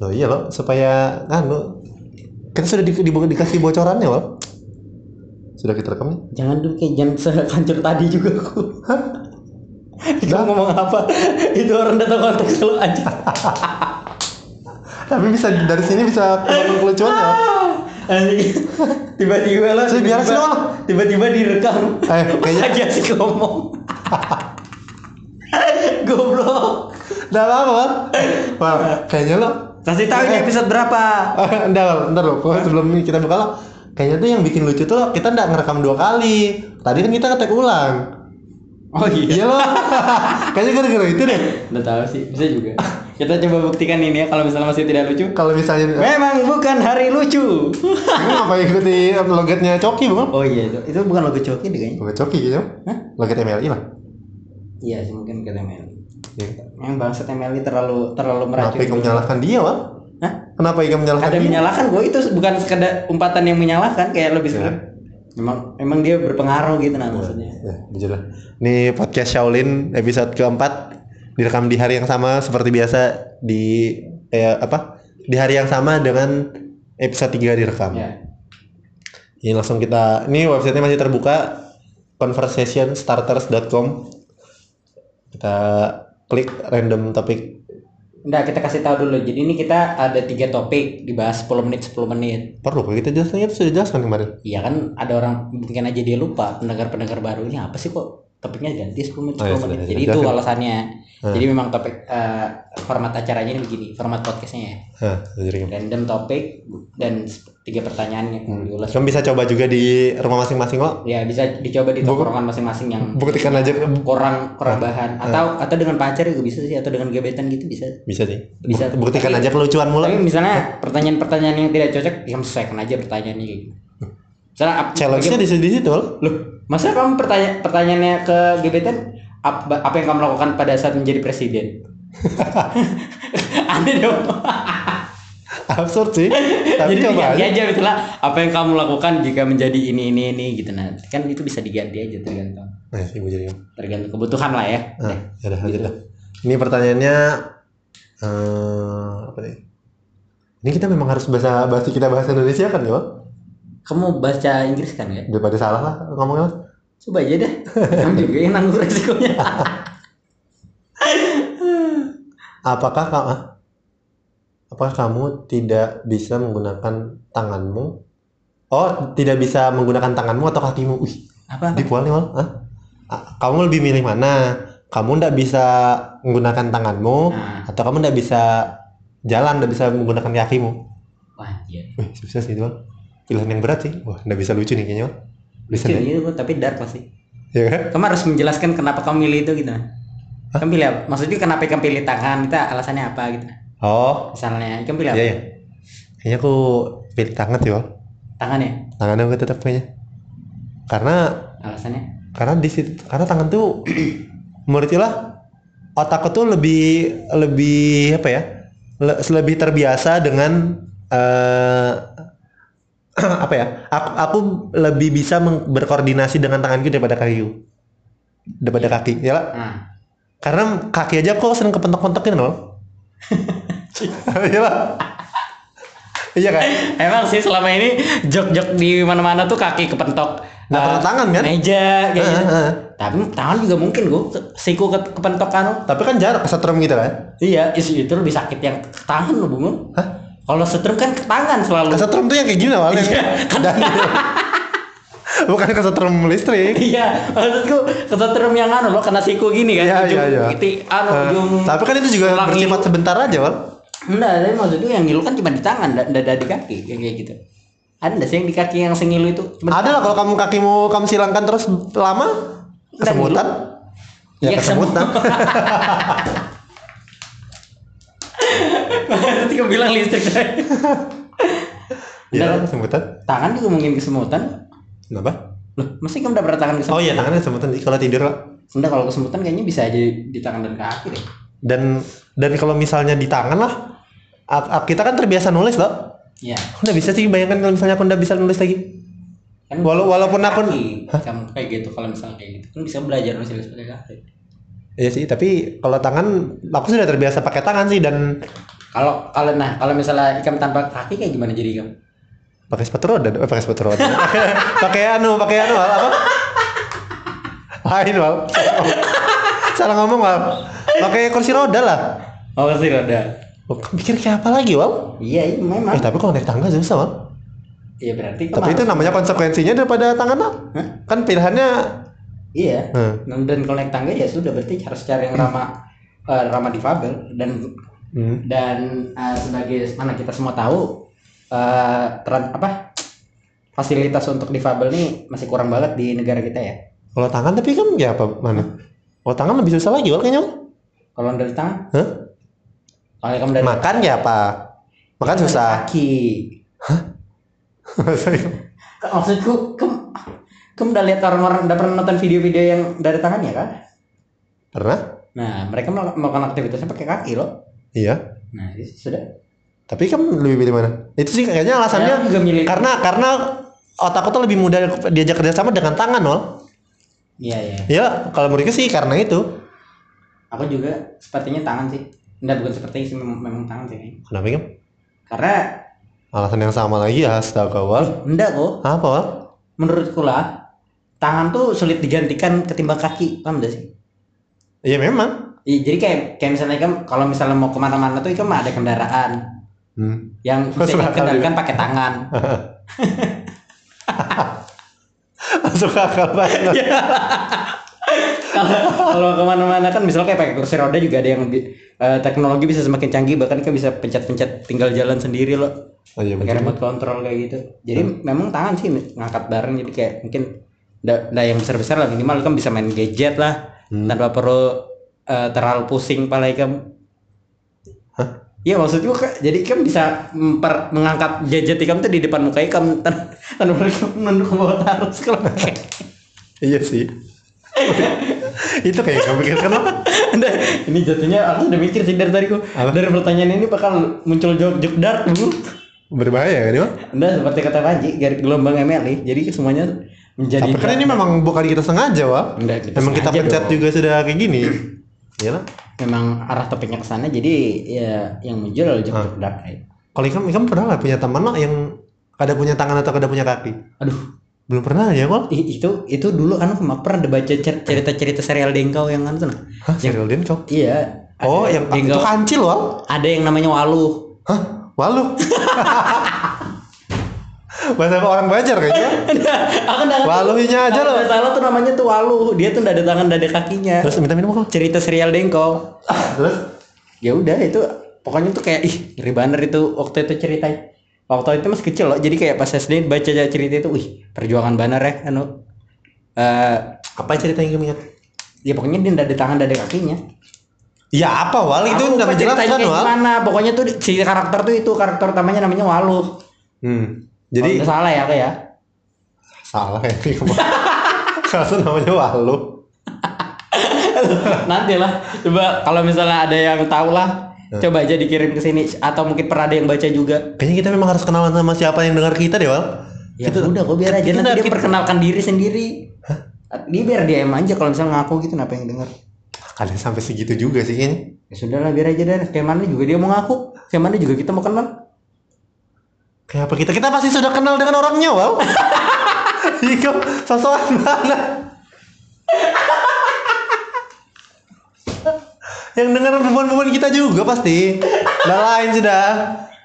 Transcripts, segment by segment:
Loh iya loh, supaya anu kita sudah di, di, dikasih bocorannya loh. Sudah kita rekam nih. Jangan dulu kayak jangan sehancur tadi juga aku. Kamu ngomong apa? Itu orang datang konteks lu aja. Tapi bisa dari sini bisa keluar kelucuannya. loh. Anjing. Tiba-tiba lah. Sih, tiba-tiba- Bang. Tiba-tiba direkam. Eh, kayaknya Lagi asik ngomong. Goblok. Udah lama kan? Wah, kayaknya lo Kasih tahu ini episode berapa? Ah, Entar, entar loh, pokoknya sebelum ini kita buka lo Kayaknya tuh yang bikin lucu tuh kita nggak ngerekam dua kali Tadi kan kita ngetek ulang Oh iya. Iya loh Kayaknya gara-gara itu deh Udah tahu sih, bisa juga. Kita coba buktikan ini ya kalau misalnya masih tidak lucu. Kalau misalnya Memang bukan hari lucu. Ini ngapain ikuti logatnya Coki bukan? Oh iya, itu, itu bukan logo coki deh kayaknya. Logat Coki gitu Hah? Logat MLI lah Iya sih mungkin ke MLI. Iya. Yang bangsat MLI terlalu terlalu Kenapa meracuni. Ika menyalahkan dia, Wal? Hah? Kenapa Ika menyalahkan Ada dia? menyalahkan gue itu bukan sekedar umpatan yang menyalahkan kayak lebih Ya. sekedar. Memang memang dia berpengaruh gitu nah maksudnya. Ya, lah. Ini podcast Shaolin episode keempat direkam di hari yang sama seperti biasa di eh, apa? Di hari yang sama dengan episode 3 direkam. Ya. Ini langsung kita ini websitenya masih terbuka conversationstarters.com. Kita klik random topik. Udah kita kasih tahu dulu. Jadi ini kita ada tiga topik dibahas 10 menit 10 menit. Perlu kalau kita jelaskan itu sudah jelaskan kemarin. Iya kan ada orang mungkin aja dia lupa pendengar-pendengar baru ini apa sih kok topiknya ganti 10 menit 10 Oh, ya, menit. Jadi itu alasannya. Hmm. Jadi memang topik eh, format acaranya ini begini, format podcastnya ya. Gimana? Random topik dan tiga pertanyaan yang Hmm. diulas. Kamu bisa coba juga di rumah masing-masing lo. Ya bisa dicoba di tongkrongan masing-masing yang Buktikan aja kurang kurang Ah. bahan atau atau dengan pacar juga bisa sih atau dengan gebetan gitu bisa. bisa sih. Bisa. Buk- Buktikan Tapi- aja kelucuan mulu. Tapi misalnya pertanyaan-pertanyaan yang tidak cocok, ya sesuaikan aja pertanyaannya kayak gitu. Misalnya Challenge-nya di situ. Loh, masa kamu pertanya pertanyaannya ke gebetan apa, apa yang kamu lakukan pada saat menjadi presiden? Aneh dong. Absurd sih. Tapi Jadi coba aja. aja misalnya apa yang kamu lakukan jika menjadi ini ini ini gitu nah kan itu bisa diganti aja tergantung Nah, ibu jadi. tergantung kebutuhan lah ya. Nah, Deh. ya udah dah. Ini pertanyaannya eh apa nih? Ini kita memang harus bahasa bahasa kita bahasa Indonesia kan ya? Kamu baca Inggris kan ya? Daripada salah lah ngomongnya. Coba aja deh. Kamu juga yang nanggung resikonya. Apakah kamu apakah kamu tidak bisa menggunakan tanganmu? Oh, tidak bisa menggunakan tanganmu atau kakimu? Wih, apa? di nih, Wal. Hah? Ah, Kamu lebih milih mana? Kamu tidak bisa menggunakan tanganmu Nah, atau kamu tidak bisa jalan, tidak bisa menggunakan kakimu? wah iya. Wih, susah sih itu, Wal. Pilihan yang berat sih. Wah, nggak bisa lucu nih kayaknya. Bisa Lucu, iya, tapi dark pasti. Ya kan? Kamu harus menjelaskan kenapa kamu milih itu gitu. Kamu pilih apa? Maksudnya kenapa kamu pilih tangan? Itu alasannya apa gitu? Oh, Misalnya, kamu pilih apa? iya ya. Kayaknya aku pilih tangan sih, Wal. Tangan ya? Tangan aku tetap kayaknya. Karena Alasannya? karena di situ karena tangan tuh menurut lah otakku tuh lebih lebih apa ya? le- lebih terbiasa dengan eh apa ya? Aku, aku lebih bisa berkoordinasi dengan tanganku daripada kakiku. Daripada kaki, ya lah. Nah, Karena kaki aja kok sering kepentok-pentokin loh. Iya lah. Iya kan? emang sih selama ini jok-jok di mana-mana tuh kaki kepentok. Nggak pakai tangan kan? Meja kayak gitu. Tapi tangan juga mungkin gue siku ke kepentok kan. Tapi kan jarak kesetrum gitu kan? Iya, itu lebih sakit yang tangan lo bungung. Hah? Kalau setrum kan ke tangan selalu. Kesetrum tuh yang kayak gini awalnya. Iya, Dan bukan kesetrum listrik. Iya, maksudku kesetrum yang anu lo kena siku gini kan. Iya, iya, iya. Itu anu Eh, ujung. tapi kan itu juga bersifat sebentar aja, Wal. Enggak, tapi maksudku yang ngilu kan cuma di tangan, nggak nggak ada di kaki kayak kayak gitu. Ada nggak sih yang di kaki yang sengilu itu? Ada lah kalau kamu kakimu kamu silangkan terus lama kesemutan. Ya Iya, kesemutan. Nanti kamu bilang listrik tadi. Iya, kesemutan. Tangan juga mungkin kesemutan. Kenapa? Loh, mesti kamu udah pernah tangan kesemutan? Oh iya, tangannya kesemutan kalau tidur lah. Enggak, kalau kesemutan kayaknya bisa aja di tangan dan kaki deh. Dan dan kalau misalnya di tangan lah, kita kan terbiasa nulis loh. Iya. Nggak bisa sih bayangkan kalau misalnya aku nggak bisa nulis lagi. Kan Walau- walaupun aku- kamu kayak gitu kalau misalnya kayak gitu kan bisa belajar nulis pakai kaki. Iya sih, tapi kalau tangan aku sudah terbiasa pakai tangan sih dan Kalau kalau nah kalau misalnya ikam tanpa kaki kayak gimana jadi ikam? pakai sepatu roda eh, pakai sepatu roda pakai anu pakai anu apa lain wal salah ngomong. wal pakai kursi roda lah Oh sih roda. Oh, pikir kayak apa lagi wal Iya, iya memang. eh tapi kalau naik tangga susah wal Iya berarti tapi itu namanya konsekuensinya daripada tangan Wal. Hah? kan pilihannya Iya. hmm. Dan kalau naik tangga ya sudah berarti harus cari yang ramah eh, ramah difabel dan Hmm. dan eh, sebagai mana kita semua tahu eh tran- apa fasilitas untuk difabel nih masih kurang banget di negara kita ya. kalau tangan tapi kan ya apa mana kalau tangan lebih susah lagi kayaknya. Kalau dari tangan, Hah? kalau kamu dari makan ya apa makan dari susah Kaki. Maksudku, kamu, kamu udah lihat orang-orang udah pernah nonton video-video yang dari tangan ya kan? pernah Nah, mereka melakukan aktivitasnya pakai kaki loh. Iya Nah, itu sudah. tapi kan lebih pilih mana itu sih kayaknya alasannya milih. karena karena otakku tuh lebih mudah diajak kerjasama dengan tangan loh Iya, iya. ya kalau menurutku sih karena itu Aku juga sepertinya tangan sih. Enggak bukan sepertinya sih memang, memang tangan sih. kenapa kan Karena alasan yang sama lagi ya astaga wal enggak kok. apa wal Menurutku lah, tangan tuh sulit digantikan ketimbang kaki, paham gak sih? iya memang Iya, jadi kayak kayak misalnya kan kalau misalnya mau ke mana-mana tuh kan ada kendaraan. Hmm. yang bisa dikendalikan pakai tangan. masuk akal banget kalau kalau ke mana-mana kan misalnya kayak pakai kursi roda juga ada yang eh, teknologi bisa semakin canggih bahkan kan bisa pencet-pencet tinggal jalan sendiri loh. Oh, iya, pakai remote control kayak gitu. Jadi memang tangan sih ngangkat bareng jadi kayak mungkin ndak yang besar-besar lah minimal kan bisa main gadget lah Hmm. tanpa perlu eh, terlalu pusing pala ikam Iya maksudku Kak, jadi ikam bisa memper, mengangkat gadget ikam tuh di depan muka ikam tan- tanpa perlu menunduk ke bawah terus kalau iya sih itu kayak kamu pikirkan apa Nggak, ini jatuhnya aku udah mikir sih dari tadi kok. Dari pertanyaan ini bakal muncul jok jok dark bu. berbahaya kan mah Nggak seperti kata Panji, garis gelombang MLI. Jadi semuanya menjadi. tapi kan ini memang bukan kita sengaja wal Nggak, kita memang kita pencet dong. juga sudah kayak gini Iya Memang arah topiknya ke sana. Jadi ya yang muncul jok dark. kalau ikam ikam pernah lah punya teman lah yang kada punya tangan atau kada punya kaki Aduh, belum pernah ya i- itu itu dulu anu pernah baca cer- cerita-cerita serial Dengkau yang anu tuh. Hah, serial Denko? Iya. Oh, yang itu Dengkau. kancil wal. Ada yang namanya Waluh. Hah, walu. Bahasa orang Banjar kayaknya. Aku nggak Waluhnya aja Kalau loh. salah tuh namanya tuh Waluh. Dia tuh ada tangan, nggak ada kakinya. Terus minta minum kok. Cerita serial Dengkau. Terus ya udah itu pokoknya tuh kayak ih ngeri banget itu waktu itu ceritanya waktu itu masih kecil loh jadi kayak pas SD baca cerita itu wih perjuangan banget ya anu eh apa cerita yang kamu ingat? ya pokoknya dia nggak ada tangan nggak ada kakinya Ya apa wal itu ceritanya menjelaskan kayak wal. gimana pokoknya tuh si karakter tuh itu karakter utamanya namanya Waluh Hmm. Jadi Jadi salah ya kayak salah ya. Kalau namanya walu. nanti lah. Coba kalau misalnya ada yang tahu lah coba aja dikirim ke sini. Atau mungkin pernah ada yang baca juga. Kayaknya kita memang harus kenalan sama siapa yang dengar kita deh wal. ya udah kok biar aja. kita- nanti dia kita- perkenalkan diri sendiri. Dia biar dia em aja kalau misalnya ngaku gitu kenapa yang denger? Kalian sampai segitu juga sih kayaknya. ya sudah lah biar aja deh kayak mana juga dia mau ngaku? Kayak mana juga kita mau kenal Kayak apa kita? Kita pasti sudah kenal dengan orangnya wal. Iya, sosokan mana? yang dengar perempuan-perempuan kita juga pasti. Udah lain sudah.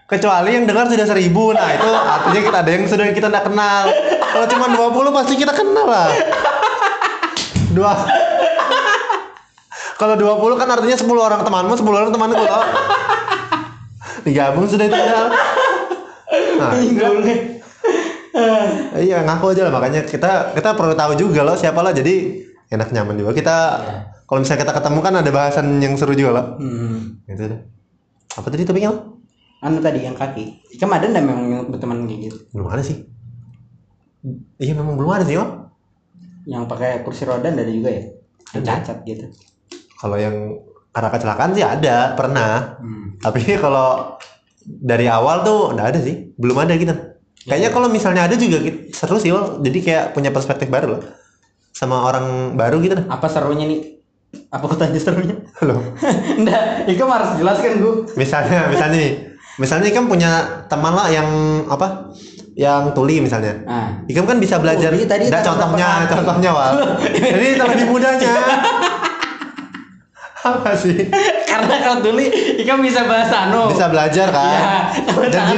Kecuali yang dengar sudah seribu, nah itu artinya kita ada yang sudah kita tidak kenal. Kalau cuma 20 pasti kita kenal lah. Dua. Kalau 20 kan artinya 10 orang temanmu, 10 orang temanku tau. Digabung sudah itu. Nah, iya ngaku aja lah makanya kita kita perlu tahu juga loh siapa lah jadi enak nyaman juga. Kita kalau misalnya kita ketemu kan ada bahasan yang seru juga loh. Hmm. gitu apa tadi topiknya Lo? anu tadi yang kaki. Ikam ada nggak memang yang berteman kayak gitu? Belum ada sih. Iya memang belum ada sih Om. yang pakai kursi roda ada juga ya? Yang cacat gitu. Kalau yang karena kecelakaan sih ada pernah. Hmm. tapi kalau dari awal tuh nggak ada sih belum ada gitu kayaknya kalau misalnya ada juga gitu, seru sih Wal. jadi kayak punya perspektif baru loh sama orang baru gitu dah apa serunya nih Apa kau tanya serunya? Loh, Enggak, Ikam harus jelaskan gue. misalnya misalnya nih. Misalnya Ikam punya teman lah yang apa? Yang tuli misalnya. Nah, Ikam kan bisa belajar. Tuli tadi Nggak, tak contohnya, contohnya wal. Jadi lebih mudahnya. Apa sih? karena kalau dulu Ikam bisa bahasa anu. Bisa belajar kan? Iya, kalau tangan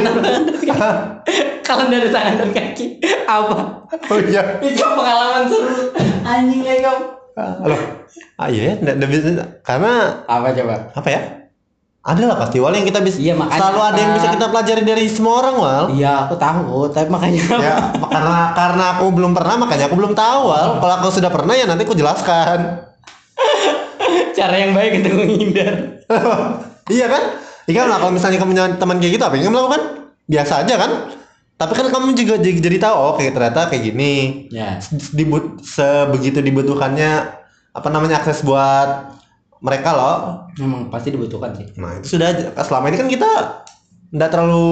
kaki. Kalau dari tangan dan kaki apa? oh iya. Ikam pengalaman seru. Anjing lah Ikam. Loh. Ah iya, ya, nggak- bisa. karena Apa coba? apa ya? Ada lah pasti wal yang kita bisa. Iya, makanya selalu ada yang apa? bisa kita pelajari dari semua orang wal. Iya, aku tahu, tapi makanya ya karena karena aku belum pernah makanya aku belum tahu wal. Kalau aku sudah pernah ya nanti aku jelaskan. cara yang baik untuk menghindar. iya kan? Iya lah kalau misalnya kamu punya teman kayak gitu apa yang kamu lakukan? Biasa aja kan? Tapi kan kamu juga jadi, jadi tahu oh kayak ternyata kayak gini. Ya. Dibut sebegitu dibutuhkannya apa namanya akses buat mereka loh. Memang pasti dibutuhkan sih. Nah, itu sudah selama ini kan kita nggak terlalu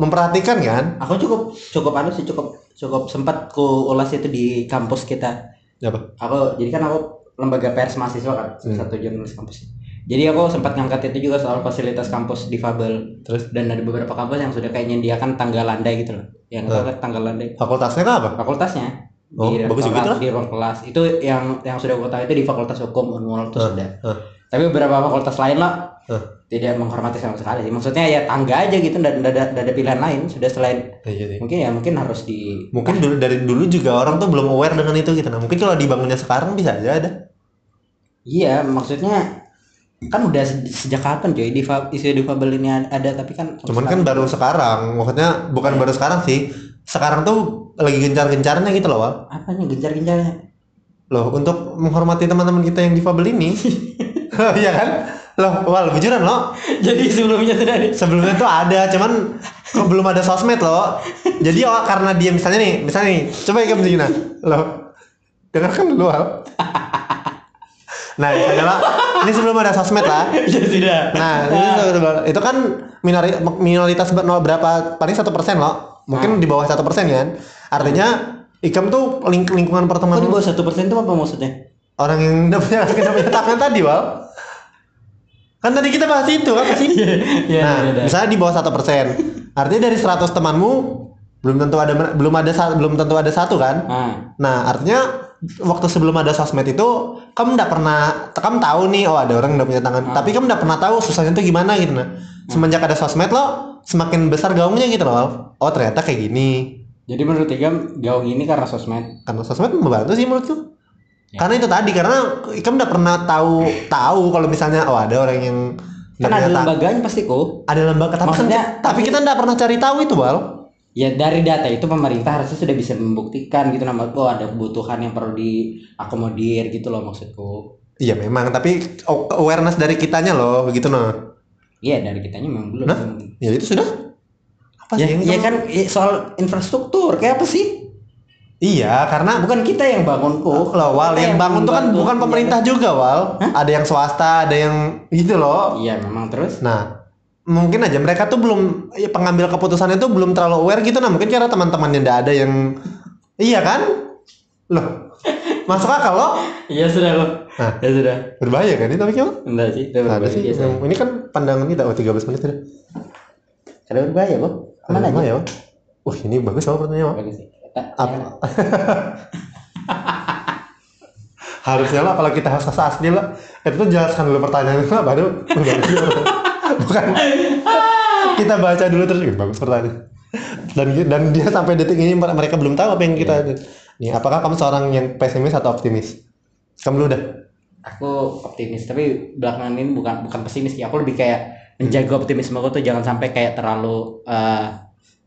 memperhatikan kan? Aku cukup cukup anu sih cukup cukup sempat ku ulas itu di kampus kita. Apa? Aku jadi kan aku lembaga pers mahasiswa kan, Hmm. satu jurnalis kampus. Jadi aku sempat ngangkat itu juga soal fasilitas kampus difabel Terus dan ada beberapa kampus yang sudah kayak nyediakan tangga landai gitu loh. Yang Hmm. uh. tangga landai fakultasnya kan apa? fakultasnya. Oh, di bagus juga di ruang kelas. Itu yang yang sudah aku tahu itu di Fakultas Hukum Unmul itu sudah. hah. Tapi beberapa fakultas lain lah Hah. tidak menghormati sama sekali. Maksudnya ya tangga aja gitu, dan ada, ada pilihan lain. Sudah selain Iya, iya. mungkin ya mungkin harus di Mungkin dulu dari dulu juga orang tuh belum aware dengan itu gitu. Nah, mungkin kalau dibangunnya sekarang bisa aja ada. Iya, maksudnya kan udah se- sejak kapan coy di isu difabel ini ada tapi kan Cuman kan baru sekarang, maksudnya bukan baru sekarang sih. Sekarang tuh lagi gencar-gencarnya gitu loh, Wal. apanya gencar-gencarnya Loh, untuk menghormati teman-teman kita yang difabel ini. Iya kan? Loh, Wal, bujuran loh. jadi sebelumnya sudah ada Sebelumnya tuh ada, cuman kok belum ada sosmed loh. Jadi oh, karena dia misalnya nih, misalnya nih, coba ya kamu begini loh. Dengarkan dulu, Wal. Nah, misalnya lah, ini sebelum ada sosmed lah. ya sudah Nah, ini tuh- itu kan minori- minoritas no- berapa paling satu persen loh. Mungkin di bawah satu persen kan. Artinya ikam tuh ling- lingkungan kok di pertemanan bawah satu persen itu apa maksudnya orang yang udah punya tangan tadi, Wal. Kan tadi kita bahas itu apa sih? Iya, nah, iya, iya. misalnya di bawah satu persen, artinya dari 100 temanmu belum tentu ada belum ada belum tentu ada satu kan? nah Nah, artinya waktu sebelum ada sosmed itu kamu nggak pernah, kamu tahu nih, oh ada orang yang udah punya tangan, Ah. tapi kamu nggak pernah tahu susahnya itu gimana gitu nah. Semenjak ada sosmed lo, semakin besar gaungnya gitu loh. Oh ternyata kayak gini. jadi menurut Igam gaung ini karena sosmed Karena sosmed membantu sih menurutku. Ya. Karena itu tadi, karena kamu nggak pernah tahu tahu kalau misalnya oh ada orang yang kan ada lembaganya pasti kok ada lembaga tapi, kan- Maksudnya, tapi kita nggak pernah cari tahu itu bal ya dari data itu pemerintah harusnya sudah bisa membuktikan gitu nama oh ada kebutuhan yang perlu diakomodir gitu loh maksudku. Iya memang tapi oh, awareness dari kitanya loh begitu noh iya dari kitanya memang belum. Nah, ya itu sudah. Apa ya, sih yang ya kan ya, soal infrastruktur kayak apa sih? Iya karena bukan kita yang bangun kok loh wal Kita yang bangun tuh kan bukan pemerintah juga wal. Ada yang swasta ada yang gitu loh. Iya memang terus? Nah mungkin aja mereka tuh belum ya, pengambil keputusannya tuh belum terlalu aware gitu nah mungkin karena teman-temannya ndak ada yang iya kan? Loh masuk akal loh. Iya sudah kok Nah. ya sudah. Berbahaya kan ini topiknya Wal? enggak sih udah Ada berbahaya sih. yang- ini kan pandangan kita oh 13 menit udah ada berbahaya kok mana aja ya wah ini bagus loh pertanyaan bagus sih. Apa? ya. harusnya lah kalau kita harus asli lah. Itu tuh jelaskan dulu pertanyaan lah baru bukan. Kita baca dulu terus. "Ih, bagus pertanyaan dan dan dia sampai detik ini mereka belum tahu apa yang kita nih apakah kamu seorang yang pesimis atau optimis? Kamu dulu dah. Aku optimis tapi belakangan ini bukan bukan pesimis sih. Aku lebih kayak menjaga optimisme aku tuh jangan sampai kayak terlalu eh,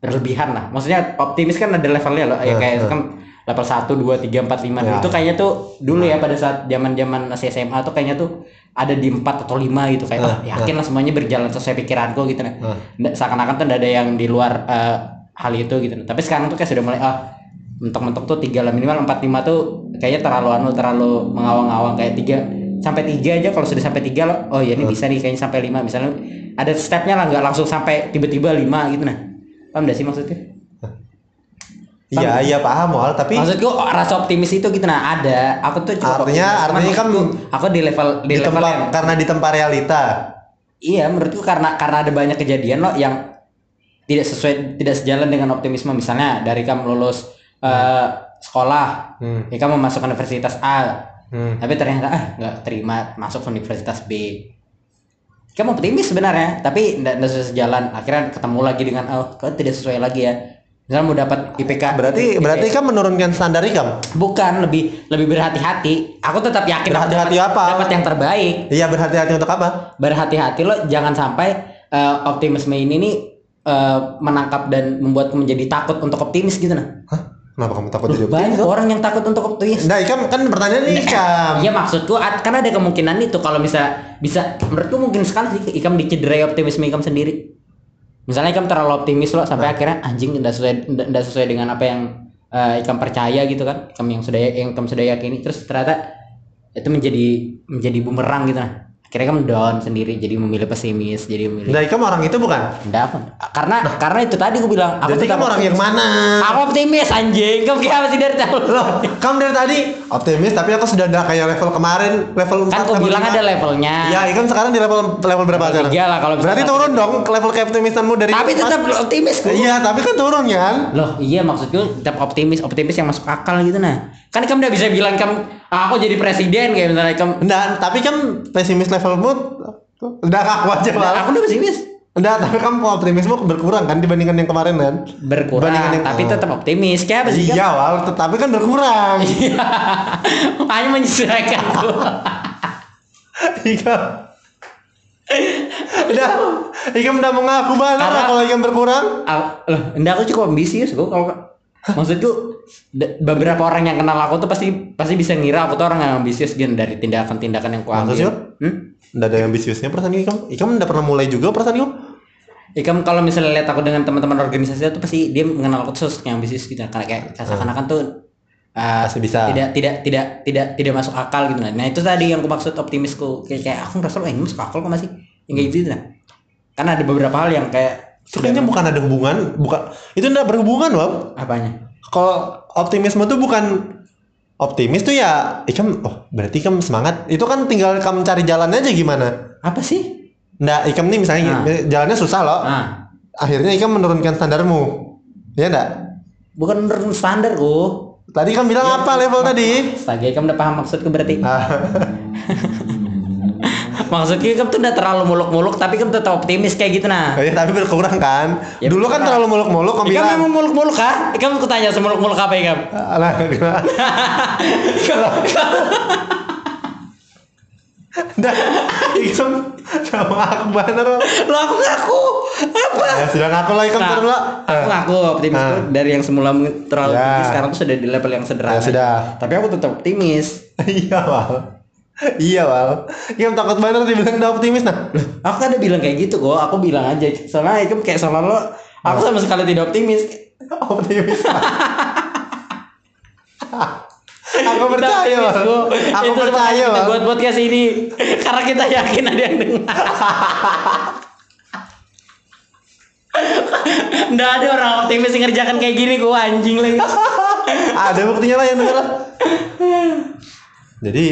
berlebihan lah. Maksudnya optimis kan ada levelnya loh. Ya Eh, kayak eh. kan level 1, 2, 3, 4, 5 Ya. itu kayaknya tuh dulu ya pada saat zaman zaman masih SMA tuh kayaknya tuh ada di 4 atau 5 gitu kayak Eh, ah, yakin lah semuanya berjalan sesuai pikiranku gitu nah. Nggak- seakan-akan tuh ada yang di luar eh, hal itu gitu tapi sekarang tuh kayak sudah mulai ah mentok-mentok tuh tiga lah minimal empat lima tuh kayaknya terlalu anu terlalu mengawang-awang kayak tiga sampai tiga aja kalau sudah sampai tiga loh oh ya ini bisa nih kayaknya sampai lima. Misalnya ada stepnya lah nggak langsung sampai tiba-tiba lima gitu nah. Paham gak sih maksudnya Iya, iya paham Wal, tapi Maksudku oh, rasa optimis itu gitu nah ada. Aku tuh cukup Artinya- optimis. Artinya kan aku di level di, di level tempat yang karena di tempat realita. iya menurutku karena karena ada banyak kejadian loh yang tidak sesuai tidak sejalan dengan optimisme misalnya dari kamu lulus eh, sekolah, Hmm. ya kamu masuk universitas A, Hmm. tapi ternyata ah nggak terima masuk universitas B. Kamu optimis sebenarnya, tapi nggak sesuai sejalan. Akhirnya ketemu lagi dengan oh kok tidak sesuai lagi ya. Misalnya mau dapat IPK. Berarti IPK berarti kan menurunkan standar ikam. Bukan lebih lebih berhati-hati. Aku tetap yakin Berhati-hati apa? Dapat yang terbaik. Iya berhati-hati untuk apa? Berhati-hati lo jangan sampai eh, optimisme ini nih eh, menangkap dan membuatku menjadi takut untuk optimis gitu nah. Hah? Kenapa kamu takut jadi optimis? Banyak orang yang takut untuk optimis. Nah, ikam kan pertanyaan ini ikam. Iya maksudku kan ada kemungkinan itu kalau bisa bisa menurutku mungkin sekali sih ikam dicederai optimisme ikam sendiri. Misalnya ikam terlalu optimis loh sampai akhirnya anjing tidak sesuai tidak sesuai dengan apa yang eh, ikam percaya gitu kan. Ikam yang sudah yang ikam sudah yakini terus ternyata itu menjadi menjadi bumerang gitu nah. Akhirnya kamu down sendiri jadi memilih pesimis, jadi memilih Nah, ikam orang itu bukan. Enggak apa. Karena karena itu tadi aku bilang aku Berarti kamu orang yang mana? Aku optimis anjing. Kamu kayak sih dari tahu? Loh, kamu dari tadi optimis tapi aku sudah ada kayak level kemarin, level 4 Kan aku level bilang ada levelnya. Iya, ikam sekarang di level level berapa Level sekarang? tiga lah kalau Berarti turun dong ke level keoptimisanmu dari Tapi tetap Mas- optimis. Iya, tapi kan turun kan? Loh, iya maksudku tetap optimis, optimis yang masuk akal gitu nah. Kan kamu udah bisa bilang kamu ah, aku jadi presiden kayak misalnya kamu Enggak, tapi kan pesimis levelmu udah aku aja, Nah, Bang. aku udah pesimis. Enggak, tapi kan optimismu berkurang kan dibandingkan yang kemarin kan? Berkurang, yang- tapi oh. tetap optimis. Kayak apa sih? Iya, Wal, tetapi kan berkurang. Iya. Hanya menyesuaikan. Iya. udah, Ikam udah Karena- lah kalau Ikam berkurang. Ah, Loh, enggak aku cukup ambisius kok kalau maksudku beberapa orang yang kenal aku tuh pasti pasti bisa ngira aku tuh orang yang ambisius gitu dari tindakan-tindakan yang aku Maksudnya? ambil. Hmm? Nggak ada yang ambisiusnya perasaan Ikam. Ikam udah pernah mulai juga perasaan Ikam. Ikam kalau misalnya lihat aku dengan teman-teman organisasi itu pasti dia mengenal aku tuh sosok yang ambisius gitu karena kayak seakan-akan tuh uh, Masih bisa. tidak tidak tidak tidak tidak masuk akal gitu nah. Nah, itu tadi yang aku maksud optimisku kayak kayak aku ngerasa loh ini masuk akal kok masih yang kayak gitu nah. Karena ada beberapa hal yang kayak kayaknya bukan ada hubungan, bukan itu enggak berhubungan, Wal. apanya? Kalau optimisme tuh bukan optimis tuh ya Ikam oh berarti Ikam semangat. Itu kan tinggal kamu cari jalannya aja gimana. Apa sih? Nggak, Ikam nih misalnya Ah. gini, jalannya susah loh. Ah, Akhirnya Ikam menurunkan standarmu. Ya enggak? bukan menurut standarku. Tadi kan bilang apa level tadi? Astaga, kamu udah paham maksudku berarti. Ah, Maksudnya kamu tuh udah terlalu muluk-muluk tapi kamu tetap optimis kayak gitu nah. ya, tapi berkurang kan. Ya, Dulu kan berkurang. terlalu muluk-muluk kamu Kamu bilang. memang muluk-muluk kah? Kamu aku tanya semuluk-muluk apa ya kamu? Alah, gimana? Dah, Ikam sama aku bener. Lo aku ngaku apa? Ya, sudah ngaku lah Ikam Nah, lah. aku ngaku optimis Ah. tuh dari yang semula terlalu Ya. tinggi sekarang tuh sudah di level yang sederhana. Ya, sudah. Tapi aku tetap optimis. Iya, Wal. Iya, Wal. Ikam takut banget dibilang udah optimis nah. Aku kan ada bilang kayak gitu kok. Aku bilang aja. Soalnya itu kayak sama lo. Aku sama sekali tidak optimis. Optimis. aku percaya, Wal. Aku Itu percaya, Wal. buat podcast ini karena kita yakin ada yang dengar. Nggak ada orang optimis yang ngerjakan kayak gini gua anjing lagi. Ada buktinya lah yang denger lah. Jadi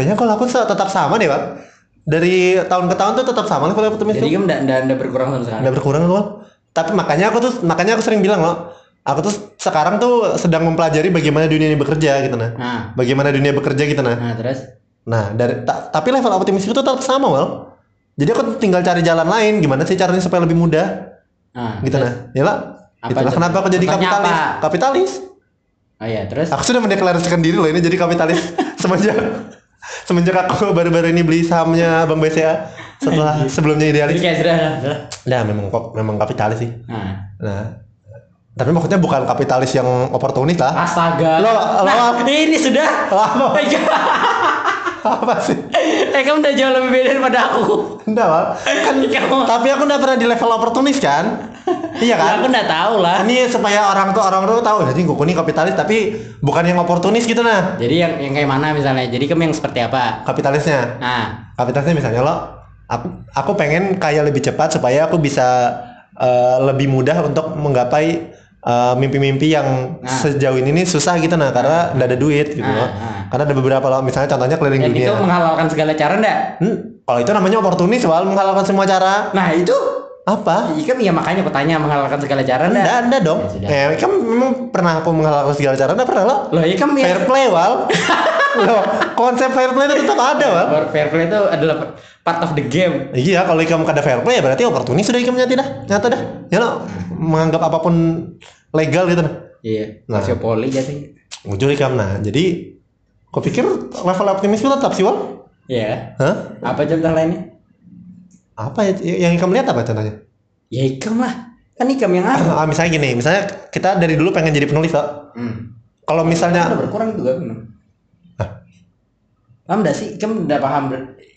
kayaknya kalau aku tetap sama deh, Pak. Dari tahun ke tahun tuh tetap sama lah kalau optimis. Jadi kan enggak enggak enggak berkurang sama sekali. Nggak berkurang loh. Tapi makanya aku tuh makanya aku sering bilang loh, aku tuh sekarang tuh sedang mempelajari bagaimana dunia ini bekerja gitu nah. Nah, Bagaimana dunia bekerja gitu nah. nah terus Nah, dari ta- tapi level optimis itu tetap sama, Wal. Jadi aku tinggal cari jalan lain gimana sih caranya supaya lebih mudah nah, gitu terus? nah. Ya lah. Apa Itulah itu? kenapa aku jadi Contohnya kapitalis. apa? Kapitalis. Oh iya, terus Aku sudah mendeklarasikan diri loh ini jadi kapitalis semenjak semenjak aku baru-baru ini beli sahamnya Bank BCA setelah sebelumnya jadi idealis. kayak sudah sudah. Nah, memang kok memang kapitalis sih. Nah, Nah, tapi maksudnya bukan kapitalis yang oportunis lah. astaga. Lo- lo- nah, ini sudah. Apa? Oh, iya. Apa sih? eh kamu udah jauh lebih beda daripada aku. Enggak. Kan Kamu- tapi aku udah pernah di level oportunis kan? iya Ya, kan? aku udah tahu lah. Ini supaya orang tuh orang tuh tahu jadi gue ini kapitalis tapi bukan yang oportunis gitu nah. Jadi yang yang kayak mana misalnya? Jadi kamu yang seperti apa? Kapitalisnya. Nah, Kapitalisnya misalnya lo aku aku pengen kaya lebih cepat supaya aku bisa eh, lebih mudah untuk menggapai eh, mimpi-mimpi yang Nah. sejauh ini nih susah gitu nah karena nggak ada duit gitu Nah, loh. nah. Karena ada beberapa loh, misalnya contohnya keliling Dan dunia. itu menghalalkan segala cara enggak? Hmm, kalau itu namanya oportunis soal menghalalkan semua cara. Nah, itu Apa? Iya kan ya makanya aku tanya menghalalkan segala cara enggak? Anda, anda dong. Ya sudah. Eh, memang pernah aku menghalalkan segala cara, anda pernah lo? Loh, iya kan ya. Fair play, Wal. Loh, konsep fair play itu tetap ada, Wal. Fair play itu adalah part of the game. Iya, kalau ikam kada fair play ya berarti oportunis sudah ikam nyata dah, nyata dah. Ya lo menganggap apa pun legal gitu nah. Iya, Nah. poli jatuhnya. Ujur ikam nah. Jadi, kau pikir level optimis itu tetap sih, Wal? Iya. Hah? Apa contoh lainnya? Apa ya- yang ikam lihat apa contohnya? Ya ikam lah. Kan ikam yang apa? Ah, misalnya gini, misalnya kita dari dulu pengen jadi penulis, Wal. Hmm. Kalau Udah misalnya berkurang juga benar. Paham enggak sih? Ikam udah paham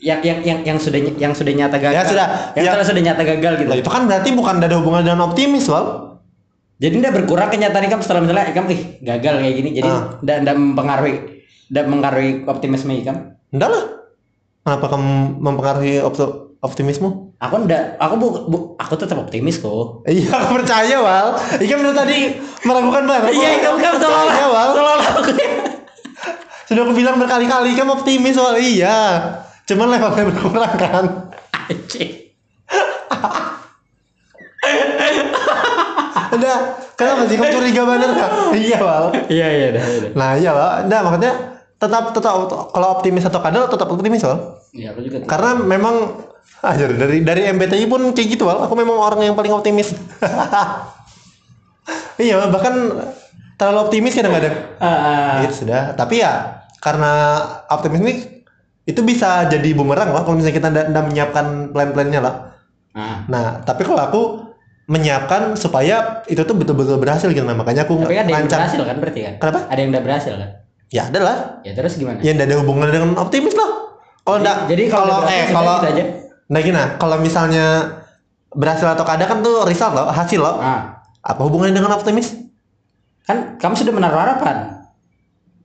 yang yang yang yang sudah yang sudah nyata gagal. Ya, sudah. Yang Ya. sudah nyata gagal gitu. Lah, itu kan berarti bukan ada hubungan dengan optimis, Wal. Jadi udah berkurang kenyataan ikam setelah misalnya ikam ih gagal kayak gini. Jadi Ah. enggak enggak mempengaruhi enggak mempengaruhi optimisme ikam. Enggak lah. Kenapa kamu mempengaruhi opto- optimismu? Aku enggak, aku bu, bu- aku tetap optimis kok. Iya, aku percaya, Wal. Iya benar tadi meragukan banget. Iya, ikam kan percaya, Wal. Sudah aku bilang berkali-kali, kamu optimis, Wal. Iya. Cuman levelnya berkurang kan. Anjing. Udah, kenapa sih kamu curiga banget nggak? Iya, Wal. Iya iya dah. dah. Nah, iya, Wal. Nah, maksudnya tetap tetap kalau optimis atau kadal tetap optimis, Wal. Iya aku juga. Karena memang aja dari dari MBTI pun kayak gitu, Wal. Aku memang orang yang paling optimis. iya, bahkan terlalu optimis kadang-kadang. Ah, ah. Gitu sudah. Tapi ya karena optimis ini itu bisa jadi bumerang lah kalau misalnya kita tidak menyiapkan plan-plannya lah. Ah. Nah, tapi kalau aku menyiapkan supaya itu tuh betul-betul berhasil gitu. Nah, makanya aku Tapi ada yang berhasil kan berarti kan? Kenapa? Ada yang udah berhasil kan? Ya ada lah. Ya terus gimana? Ya tidak ada hubungan dengan optimis lah. Kalau Jadi- enggak, jadi kalau eh kalau aja. Nah gini, nah, kalau misalnya berhasil atau kada kan tuh result loh, hasil loh. Ah. Apa hubungannya dengan optimis? Kan kamu sudah menaruh harapan.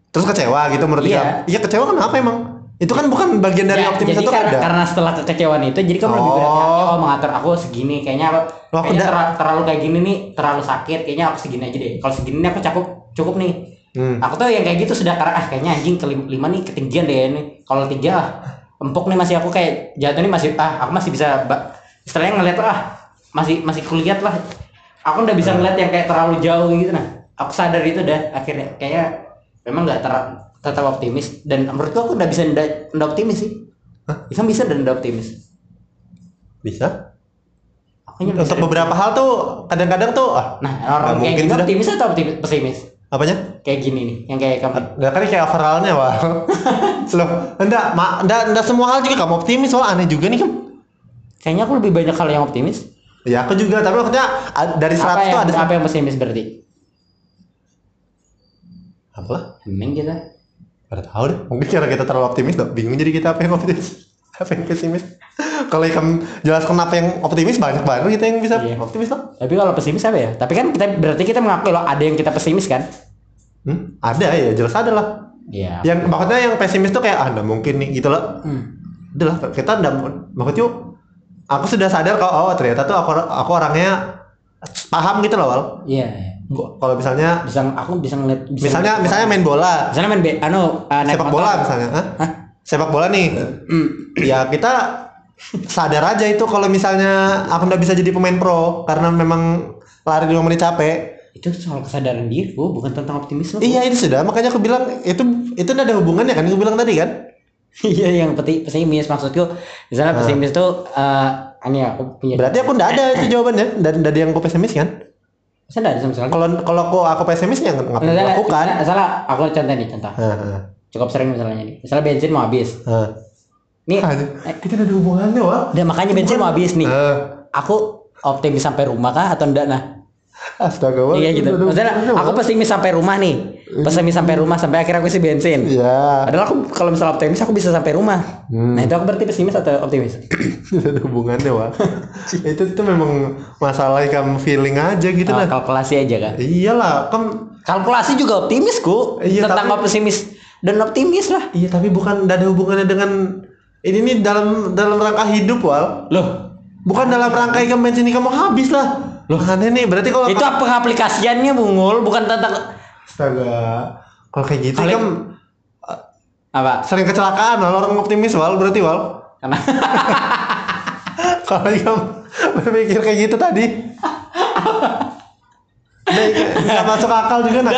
Terus kecewa gitu menurut Iya. Iya kecewa kenapa emang? Itu kan bukan bagian dari Ya, optimis jadi itu karena, ada. karena setelah kekecewaan itu jadi kamu lebih Oh. berhati-hati oh mengatur aku segini kayaknya aku kayaknya udah- terlalu, kayak gini nih terlalu sakit kayaknya aku segini aja deh kalau segini aku cukup cukup nih Hmm. aku tuh yang kayak gitu sudah karena ah kayaknya anjing ke lim- lima nih ketinggian deh ini kalau tiga ah empuk nih masih aku kayak jatuh nih masih ah aku masih bisa istilahnya ngeliat ah masih masih kulihat lah. Aku udah bisa ngeliat yang kayak terlalu jauh gitu nah. Aku sadar itu dah akhirnya. Kayaknya memang nggak ter- tetap optimis. Dan menurutku aku udah bisa ndak optimis sih. Hah? bisa bisa dan ndak optimis. Bisa. Untuk beberapa hal tuh kadang-kadang tuh ah nah orang kayak mungkin sudah. optimis atau optimis pesimis apanya? kayak gini nih yang kayak kamu Enggak kan kayak overallnya wah. Loh, enggak, ma, enggak, enggak semua hal juga kamu optimis soal aneh juga nih kan. kayaknya aku lebih banyak hal yang optimis Ya aku juga, tapi maksudnya dari 100 apa tuh yang ada apa yang pesimis berarti apa? Emang kita Gak tahu deh. Mungkin karena kita terlalu optimis dong. Bingung jadi kita apa yang optimis, apa yang pesimis. Kalau kamu jelaskan apa yang optimis banyak banget kita yang bisa Iya. optimis lah. tapi kalau pesimis apa ya tapi kan kita berarti kita mengakui loh ada yang kita pesimis kan Hmm? Ada ya, jelas ada lah. iya Yang maksudnya yang pesimis tuh kayak ah nggak mungkin nih gitu loh. Hmm. Udah lah, kita enggak maksudnya aku sudah sadar kalau oh ternyata tuh aku aku orangnya paham gitu loh Wal. iya. Gua- Kalau misalnya bisa aku bisa ngeliat bisa misalnya ngeliat- misalnya main bola, misalnya main be, anu uh, sepak bola misalnya, Hah? Hah? Sepak bola nih, Hmm. ya kita sadar aja itu kalau misalnya aku nggak bisa jadi pemain pro karena memang lari dua menit capek. itu soal kesadaran diri Bu, bukan tentang optimisme Bu. Iya itu sudah, makanya aku bilang itu itu nggak ada hubungannya kan? Aku bilang tadi kan? iya yang peti pesimis maksudku misalnya Ah. pesimis tuh eh ini aku punya Berarti aku nggak ada itu jawabannya dari dari yang aku pesimis kan? saya enggak ada sama sekali Kalau kalau aku aku pesimis ya ngapain misalnya, aku lakukan? misalnya aku contoh nih contoh Nah, nah, cukup sering misalnya. Nih misalnya bensin mau habis. Nah. nih Ah, kita ada hubungannya wah. dan makanya bensin mau habis nih. Nah, aku optimis sampai rumah kah atau enggak nah? Astaga wah. iya gitu. Hubungannya, aku pesimis sampai rumah nih. Pesimis sampai rumah sampai akhirnya aku isi bensin. Iya. padahal aku kalau misalnya optimis aku bisa sampai rumah. Hmm. nah itu aku berarti pesimis atau optimis? Tidak ada hubungannya wah. itu itu memang masalah kamu feeling aja gitu Oh, lah. kalkulasi aja kan Iyalah, kan kalkulasi juga optimis ku Iya, tentang tapi- pesimis dan optimis lah iya tapi bukan tidak ada hubungannya dengan ini nih dalam dalam rangka hidup wal. loh Bukan dalam rangka ikan bensin ini kamu habis lah. Loh, aneh nih. Berarti kalau Itu apa aplikasiannya Bungul, bukan tentang astaga. Kalau kayak gitu Kali- kan apa? sering kecelakaan Wal. orang optimis wal berarti wal. Karena Kalau kamu berpikir kayak gitu tadi. Nggak masuk akal juga nah.